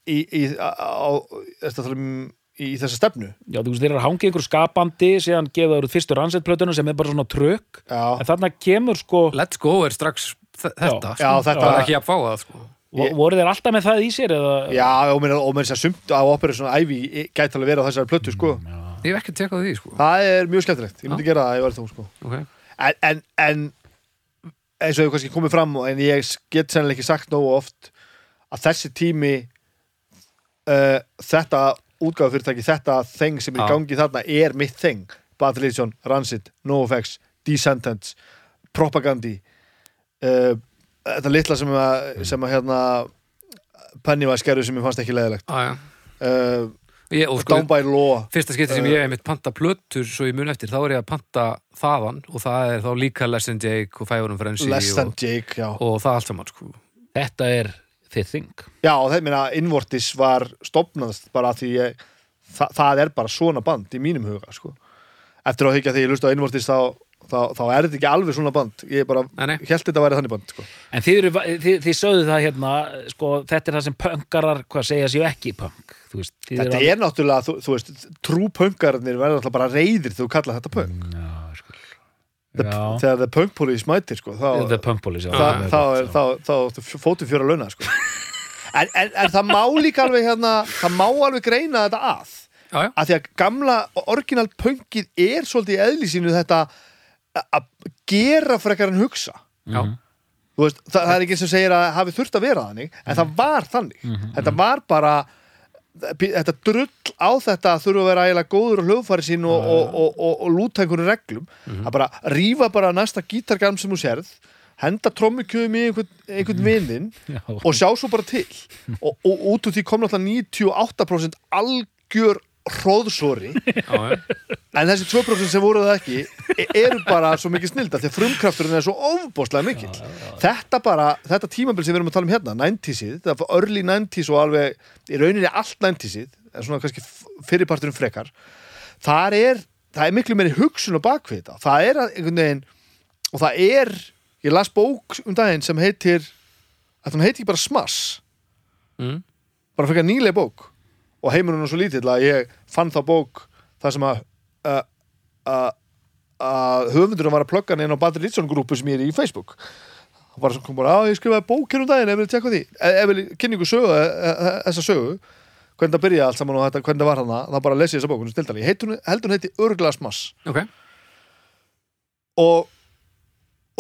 Í, í, á, á, á, á í þessa stefnu. Já, þú veist, þeir eru að hangið einhver skapandi síðan gefa þeir út fyrstu rannsett sem er bara svona trökk já, en þarna kemur sko Let's go er strax þetta Já, sko. þetta- Það er ekki að fá það sko. Vo- voru þeir alltaf með það í sér eða já og mér, og mér sér sumt á Operation Ivy gæti alveg verið á þessari plötu sko. Ég hef ekki tekað því sko. það er mjög skemmtilegt, ég myndi gera það ég var þú sko. Okay. en, en, en eins og hefur kannski komið fram en ég get sennilega ekki sagt nógu oft að þessi tími uh, þetta útgáfufyrirtæki, þetta þeng sem er í Já. gangi þarna er mitt þeng Bad Religion, Rancid, NoFX Descendants, Propagandi uh, þetta litla sem að, sem að hérna Pennywise gerðu sem ég fannst ekki leðilegt ah, uh, og sko, Down by Law Fyrsta skipti sem Uh, ég hef mitt panta plötur svo ég mun eftir, þá er ég að panta þaðan og það er þá líka Less Than Jake og Five on Frenzy Less Than og, Jake, já og það allt saman sko. þetta er þitt þing Já, og það meina Invortis var stopnast bara af því ég, þa það er bara svona band í mínum huga sko. eftir að higgja því ég lusti á Invortis þá, þá, þá er þetta ekki alveg svona band ég bara held þetta að væri þannig band sko. En þið, eru, þið, þið sögðu það hérna, sko, þetta er það sem pönkarar, hvað segja séu ekki pönk. Þú veist, þið þetta eru er náttúrulega, þú, þú veist trúpönkarnir verða alltaf bara reyðir þegar þú kalla þetta pönk Já, sko. The- Já. Þegar the punk police mætir sko, þá, The Punk Police, já. þá, það þá, er, þá, þá, þá fótið fjóra launa sko. en, en, en það má líka alveg hérna, það má alveg greina þetta að Já, já, að því að gamla orginal punkið er svolítið í eðli sínu þetta að gera frekar en hugsa. Já. Þú veist, það, það er ekki sem segir að hafi þurft að vera þannig en það var þannig. Þetta var bara þetta drull á þetta þurfa að vera eiginlega góður á hljóðfæri sín og, og, og, og, og lúta einhverju reglum að bara rífa bara næsta gítargarm sem þú sérð henda trommukjöfum í einhvern, einhvern vinnin Já. og sjá svo bara til. Og, og út úr því kom náttúrulega 98% algjör hróðsóri en þessi 2% sem voru það ekki e- eru bara svo mikið snilda því að frumkrafturinn er svo ofbóðslega mikill. Þetta bara, þetta tímabil sem við erum að tala um hérna 90-sið, þetta var early 90s og alveg, í rauninni allt 90-sið en svona kannski fyrirparturinn frekar þar er, það er miklu meiri hugsun á bakvið þetta, það er einhvern veginn og það er, ég las bók um daginn sem heitir að hún heiti ekki bara Smass? Mm. bara fyrir nýlega bók og heimurinn er svo lítill að ég fann þá bók það sem að að höfundurinn var að plugga inn á Badri Litsson grúpu sem ég er í Facebook. Og bara kom bara, að ég skrifaði bók hérna um daginn ef vil tjekka því, ef vil kynningu sögu e- e- þessa sögu. Hvernig það byrjaði allt saman og þetta, hvernig það var hana þá bara lesi ég þessa bók, hún er stildan ég heldur hún heiti Örgla Smass Ok, og,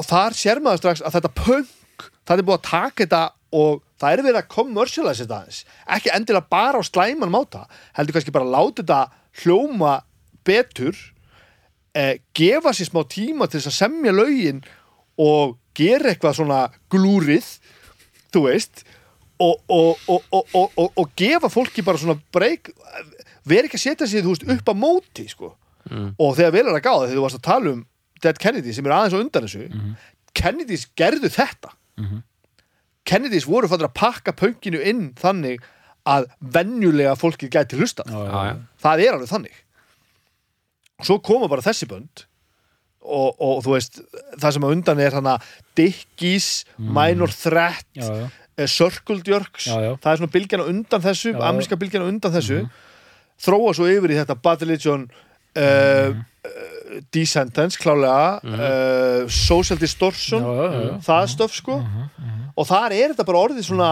og þar sér maður strax að þetta punk það er búið að taka þetta og það er verið að commercialize þetta aðeins. Ekki endilega bara á slæman máta heldur kannski bara að láta þetta hljóma betur eh, gefa sér smá tíma til þess að semja lögin og gera eitthvað svona glúrið þú veist og, og, og, og, og, og, og gefa fólki bara svona breyk veri ekki að setja þú veist, upp á móti sko. og þegar vel er að gáða þegar þú varst að tala um Dead Kennedy sem er aðeins á undan þessu Kennedys gerðu þetta Kennedys voru fannir að pakka pönginu inn þannig að venjulega fólkið gæti hlusta það er alveg þannig. Svo koma bara þessi bönd og, og þú veist það sem að undan er hana Dickies, Minor Threat já, já. eh, Circle Jerks. Já, það er svona bylgjana undan þessu ameríska bylgjana undan þessu. Þróa svo yfir í þetta Bad Religion uh, uh, Descendants klálega uh, Social Distortion Já, já, já, það stöf sko. Og þar er þetta bara orðið svona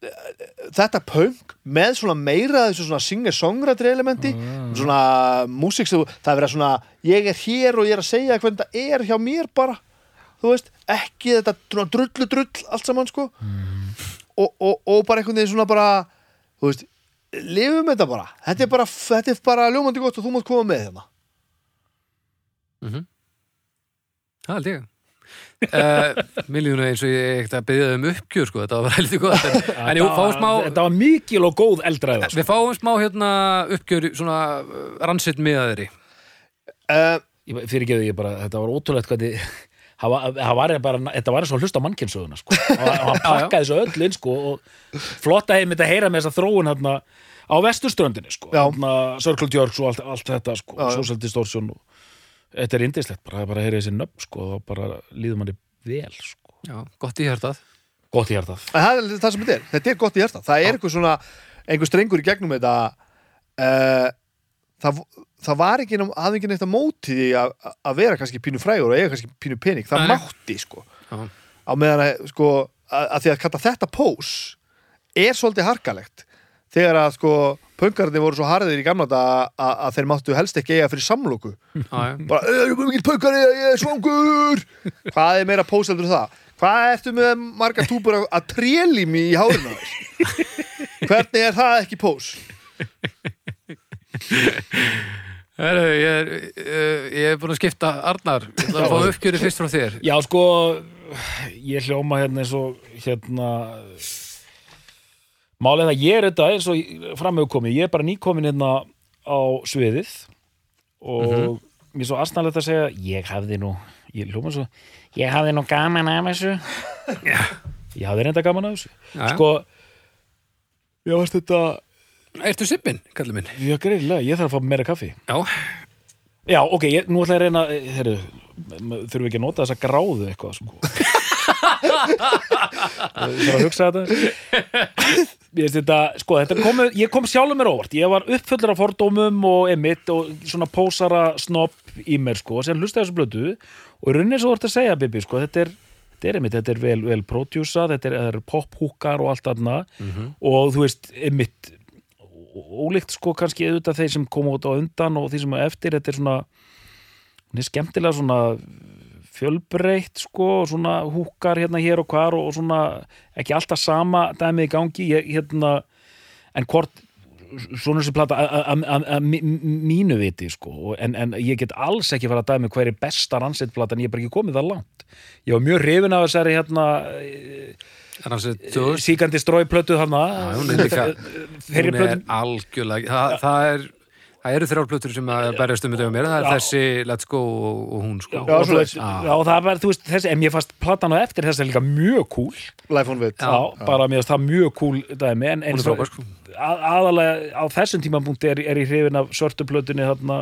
eh, þetta punk með svona meira þessu svona singer-songwriter elementi svona músík sem það er verið svona ég er hér og ég er að segja hvernig þetta er hjá mér bara þú veist, ekki þetta svona drullu drull allt saman sko. Og, og, og bara einhvern veginn svona bara þú veist, lifum þetta bara. Þetta er bara, þetta er bara ljómandi gott og þú mátt koma með hérna Það held ég uh, Miljón eins og ég ekkert að byggja um uppgjör sko, þetta var heldur gott en, en jú, fáum smá Þetta var mikil og góð eldræða sko. Við fáum smá hérna uppgjör svona rannsett miðaðri uh, Ég- Fyrir ekki ég bara, þetta var ótrúlegt hvað þið Það var, það var bara, þetta var eins og að hlusta á mannkynsöguna sko. og hann pakkaði þessu öll inn sko, og flotta heim þetta að heyra með þessa þróun hérna, á vesturströndinni sko. Hérna, Circle Jerks og allt, allt þetta sko, já. Social Distortion og, þetta er indislegt, bara, bara að heyra þessi nöfn sko, og bara líður manni vel sko. Já, gott í hjartað. Gott í hjartað. Það er það sem þetta er, þetta er gott í hjarta það er eitthvað svona, einhver strengur í gegnum þetta uh, það, það var ekki aðeins neitt að móti því að að vera kannski pínu frægur og eiga kannski pínu pening, það nei. mátti sko. Já. á meðan að sko að, að því að kalla þetta pós er svolítið harkalegt þegar að sko punkarnir voru svo harðir í gamla þetta að, að þeir máttu helst ekki eiga fyrir samlóku bara, "Eh, ég er mikill punkari, ég er svangur. Hvað er meira pós heldur en það? Hvað ertu með margar túbur af- að trélimi í hárinu hvernig er það ekki pós Heru, ég, er, uh, ég er búin að skipta Arnar, ég ætla að fá uppgjöri fyrst frá þér. Já, sko, ég hljóma hérna eins og hérna Málið að ég er þetta eins og framöfu komið, ég er bara nýkomin hérna á sviðið og mér er svo aðstæðanlegt að segja ég hafði nú, ég hljóma svo ég hafði nú gaman af þessu ég hafði reynda gaman af þessu Já, já. sko ég varst þetta, Ertu sippin, kallið minn? ég greiðlega ég þarf að fá meira kaffi Já, Já, ok, ég, nú ætla ég að reyna heru, þurfum við ekki að nota þessa gráðu eitthvað sko. Ég þarf að hugsa þetta. Þetta, sko, þetta kom, ég kom sjálfur mér óvart. Ég var uppfullur af fordómum og emitt og svona pósara snopp í mér, sko, sem hlusta þessu blödu og í rauninni svo ert að segja, Bibi, sko, þetta er þetta er emitt, þetta er vel, vel prodjúsa þetta er, þetta er pophúkar og allt þarna. Og þú veist, emitt ólíkt sko kannski auðvitað þeir sem koma út á undan og því sem er eftir þetta er svona hún er skemmtilega svona fjölbreytt sko og svona húkar hérna hér og hvar og, og svona ekki alltaf sama dæmið í gangi. Ég, hérna, en hvort svona sem plata að- að- að að mí- mínu viti sko en, en ég get alls ekki fara að dæmi hver er besta rannsett en ég er bara ekki komið það langt. Ég var mjög hrifin af þessari hérna þú síkandi stróiplötu þarna. Þeirri plötu algjörlega það, það er Það eru þrjár plötur sem að berjast um þetta á mér, það er Já. þessi Let's Go og, og hún sko. Já, Já, og, svoleiðis. veist, já, og það var, þú veist, þessi, en mér fannst platan á eftir þess að líka mjög cool Life on Wit já, bara mér fannst það mjög cool dæmi, en, er frábær, sko. að, aðalega á þessum tímapunkti er, er ég hrifin af svörtu plötunni þarna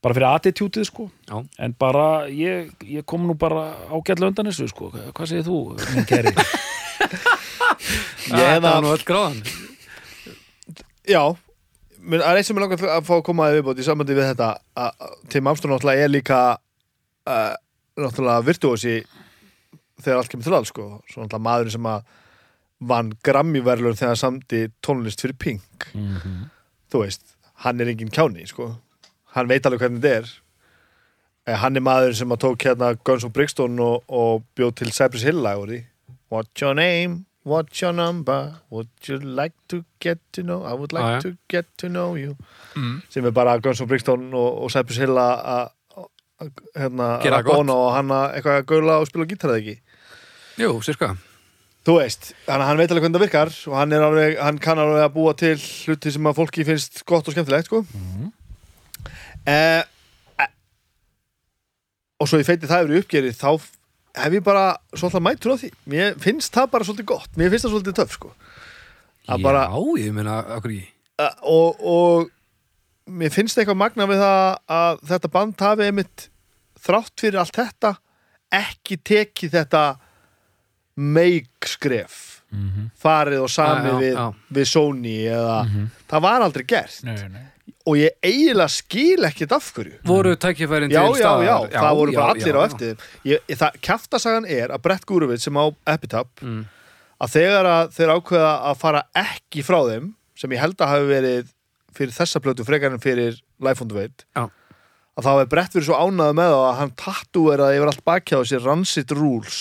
bara fyrir attitútið sko Já. en bara, ég, ég kom nú bara ágætlega undan þessu sko hvað segir þú, minn kæri? Ég Það hefða- var nú öll gráðan Já, það er eitt sem er langar að fá að koma að viðbót í sambandi við þetta að Tim Armstrong náttúrulega er líka uh, náttúrulega virtuósi þegar allt kemur til alls sko. svo náttúrulega maðurinn sem að vann Grammy-verlun þegar hann samdi tónlist fyrir Pink þú veist, hann er engin kjáni sko. hann veit alveg hvernig þetta er Eh, hann er maðurinn sem að tók hérna Guns of Brixton og, og bjóð til Cypress Hill lagur í What's your name? What's your number? Would you like to get to know? I would like Já, já. to get to know you Mm. sem er bara Guns of Brixton og, og Cypress Hill að hérna, að gott. bóna og hann að eitthvað að gaula og spila gítar eða ekki Jú, sirka Þú veist, hann, hann veit alveg hvernig það virkar og hann, alveg, hann kann alveg að búa til hluti sem að fólki finnst gott og skemmtilegt sko. Mhm. eh, eh, og svo ég feiti það í uppgerið þá hef ég bara svolítið mætur á því. Mér finnst það bara svolítið gott. Mér finnst það svolítið töff sko. Að bara, Já, ég meina, okkur í og, og mér finnst eitthvað magna við það að þetta band hafi einmitt þrátt fyrir allt þetta ekki tekið þetta make skref. Farið og samið við, við Sony eða það var aldrei gert. Nei, nei. Og ég eiginlega skil ekkert af hverju Voru tækifærin já, til já, staðar? já, það voru bara allir já, á já. eftir ég, það, kjaftasagan er að Brett Gúruvit sem á Epitaph Mm. að þegar að þeir ákveða að fara ekki frá þeim sem ég held að hafi verið fyrir þessa plötu frekar en fyrir Life on the Wait Já. að þá er Brett verið svo ánægð með það að hann tattúeraði yfir allt bakjá sér Rancid Rules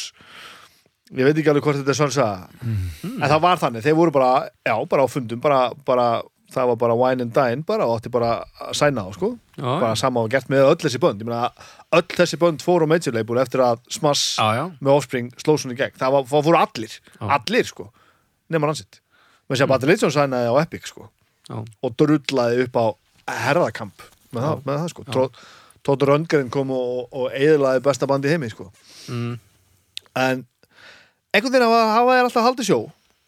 ég veit ekki alveg hvort þetta er svona saga en það var þannig, þeir voru bara já, bara á fundum, bara, bara það var bara wine and dine bara og átti bara að sæna þá sko. Já, bara sama var gert með öll þessi bönd. Ég meina, öll þessi bönd fóru á major label eftir að Smash já, já. með Offspring sló svona í gegn, það, var, fóru allir allir sko, nema Rancid. Með sér að Battle Legion sænaði á Epic sko og drullaði upp á herðakamp með það, með það sko. Tóta Röndgren kom og, og eðlaði besta bandi heimi sko. Mm. en einhvern veginn hafa, hafa þær alltaf haldið sjó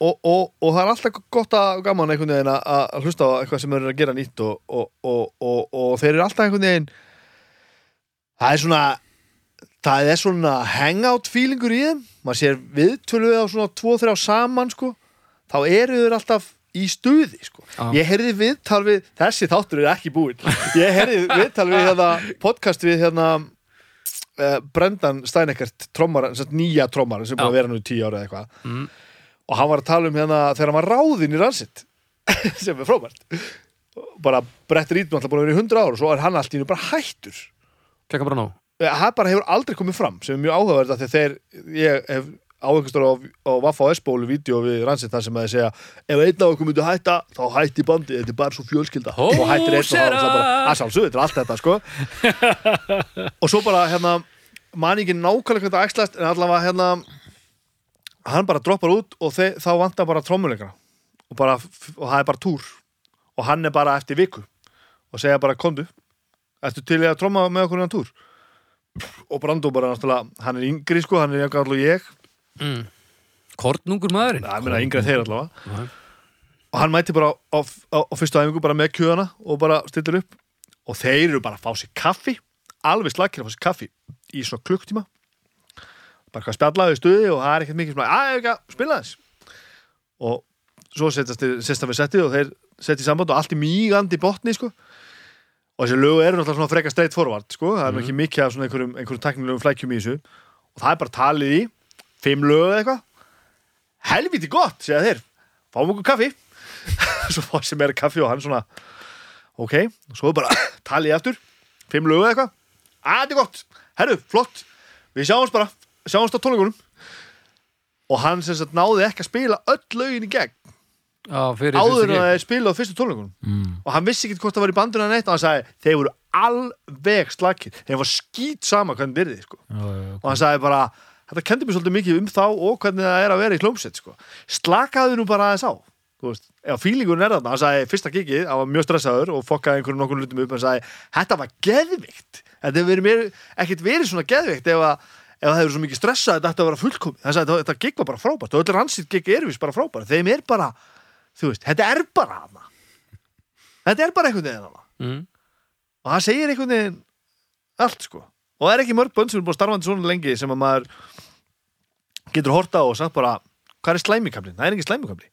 og, og, og það er alltaf gott að gaman einhvern veginn að, hlusta á eitthvað sem eru að gera nýtt og, og, og, og, og þeir eru alltaf einhvern veginn það er svona það er svona hangout feelingur í þeim maður sér viðtölu á svona 2-3 saman sko þá eru þeir alltaf í stuði sko. Já. ég heyrði viðtal við þessi þáttur er ekki búinn ég heyrði viðtal við hérna, podcast við hérna uh, Brendan Steineckert trommar, nýja trommar sem búin að vera nú í tíu ára eða eitthvað Mm. Og hann var að tala um hérna þegar hann var ráðinn í ransitt sem er frábært. Bara Brett Reed náttúrulega búin að vera í 100 ár og svo er hann allt í nú bara hættur. Klekka bara nóg? Það bara hefur aldrei komið fram sem er mjög áhugaverð þegar ég hef á einhvers stóra á, á Vaffa og S-bólu vídeo við ransitt þar sem að þeir segja ef einn af okkur myndi hætta þá hætti bandi, þetta er bara svo fjölskylda. Hó, og hættir einn og það séra! er bara að sjálfsögðu, þetta er allt þetta sko. Og svo bara hérna man ekki nákvæmlega hvað þetta æxlast en allavega hérna hann bara droppar út og þe þá vantar bara trommuleikara og, bara, og það er bara túr. Og hann er bara eftir viku. Og segja bara kondu ertu til í að tromma með okkur innan túr? Og Brandó bara náttúrulega hann er yngri sko, hann er jafn gamall og ég. Mm. Kornungur maðurinn. Það er meina yngri en þeir allavega. Já. og hann mæti bara á, á, á fyrstu æfingu bara með kjöðana og bara stillir upp. Og þeir eru bara að fá sér kaffi. Alveg slakir að fá sér kaffi í svona klukktíma bara hvað spjallaði í stuði og það er ekkert mikið svona, að ekki að spila þess og svo setjast sérsta við settið og þeir setja í samband og allt í mýgandi botni sko. Og þessi lögu eru náttúrulega svona frekar straight forward sko, það er nú ekki mikið af svona einhverjum, einhverjum teknilegum flækjum í þessu. Og það er bara talið í fimm lögu eða eitthvað. Helviti gott, segja þeir. Fáum okkur kaffi. Svo fá sem er kaffi og hann svona ok, og svo er bara talið aftur. Fimm lögu eða eitthvað. Að þetta er gott, herru, flott. Við sjáumst bara, sjáumst á tónleikunum og hann sem sagt náði ekki að spila öll lögin í gegn fyrir áður en að spila á fyrstu tónleikunum Mm. og hann vissi ekki hvort það var í banduna neitt og hann sagði, þeir voru alveg slakir þeir var skýt sama hvernig byrði sko. Já. og hann sagði bara þetta kendi mér svolítið mikið um þá og hvernig það er að vera í hljómsveit sko. slakaðu nú bara aðeins á ef fílingurinn er þarna hann sagði fyrsta gigið, hann var mjög stressaður og fokkaði einhverjum nokkur hlutum upp hann sagði, þetta var geðvikt þetta hefur verið ekkert verið svona geðvikt ef, að, ef það hefur svo mikið stressað þetta ætti að vera fullkomið, hann sagði, þetta gig var bara frábært. Og öllur hansið gig er vist bara frábært. Þeim er bara, þú veist, þetta er bara hana. Þetta er bara einhvern veginn hana. Mm. og hann segir einhvern veginn allt sko. Og það er ekki mörg bönn sem er búin starfandi svona lengi sem að maður getur horta og sagt bara hvað er slæmikablin, það er ekki slæmikabli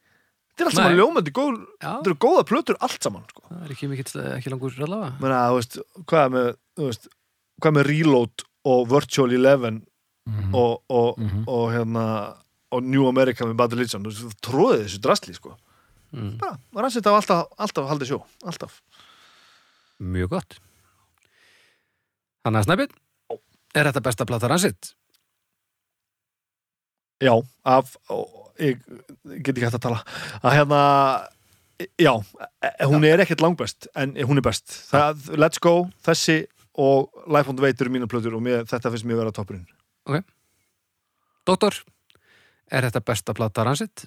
þetta er allt saman ljómandi góð þetta eru góða plötur allt saman sko. það er ekki mikill, ekki langur allavega. Hvað með hvað með Reload og Virtual Eleven Mhm. og, og, Mhm. og hérna og New America með Battle Legion þú tróðið þessu drastli sko mm. bara, var hans þetta alltaf, alltaf haldið sjó alltaf Mjög gott Þannig að Snæbjörn Er þetta besta plata ransitt? Já, af ég, get ekki hægt að tala að hérna já, hún er ekkert langbest en hún er best það, Let's Go, þessi og Life on the Wait eru mínu plötur og mér, þetta finnst mér vera toppurinn Doktor, er þetta besta plata ransitt?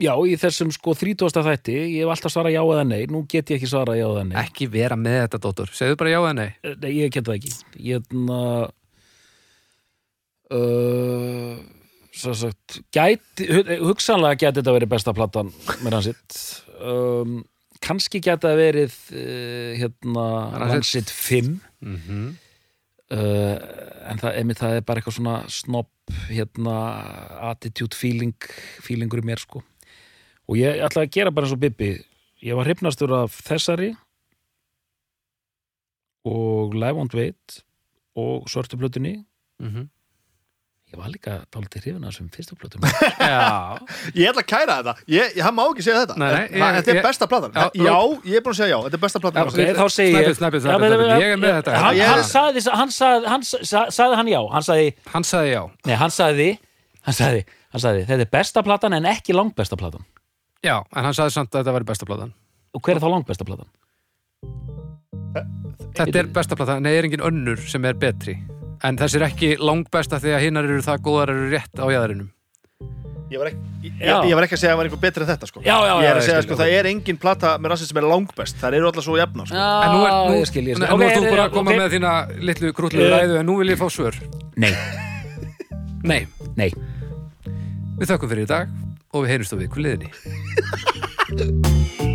Já, í þessum sko 30. þætti, ég hef alltaf svarað já eða nei, nú get ég ekki svarað já eða nei. Ekki vera með þetta, Doktor Segðu bara já eða nei Nei, ég get það ekki. Ég, na, uh, svo sagt gæti, hu- hugsanlega gæti þetta verið besta platan með ransitt um, kannski gæti það verið uh, hérna ransitt 5 mm uh, en það, emi, það er bara eitthvað svona snobb hérna attitude feeling feelingur í mér sko. Og ég ætla að gera bara eins og Bibi. Ég var hrifnastur af þessari og Live on Wait og svörtu plötunni ég var líka dálítið hrifin af þessum fyrstu plötunum Já, Ég ætla að kæra þetta, ég, ég hann má ekki segja þetta. Nei, nei, ég- Þetta er ég- besta platan. Já, Já, ég er búin að segja já, þetta er besta platan. Ok, þá segi ég snæpið, men- snæpið. Ég er með þetta. hann, hann sagði, hann sagði, hann sagði, sagði hann já. Hann sagði, hann sagði já. Nei, hann sagði hann sagði, hann sagði, þetta er besta platan en ekki langbesta platan. Já, en hann sagði samt að þetta væri besta platan. Og hver er þá langbesta platan? Þetta er besta platan, nei, er engin önnur sem er betri En þessi er ekki langbesta því að hinnar eru það góðar eru rétt á jæðarinum Ég var ekki, ég, ég var ekki að segja að það var einhver betri en þetta sko. Já, já, Ég er að segja skil, sko, það er engin plata með rassið sem er langbest. Það eru allar svo jafna sko. Já, En nú er, nú, ég skil, ég skil. En nú ert þú bara að koma ok. með þína litlu krútlu Eh. ræðu En nú vil ég fá svör. Nei, Nei, nei. Við þökkum fyrir í dag Og við heyrumst á viku liðinni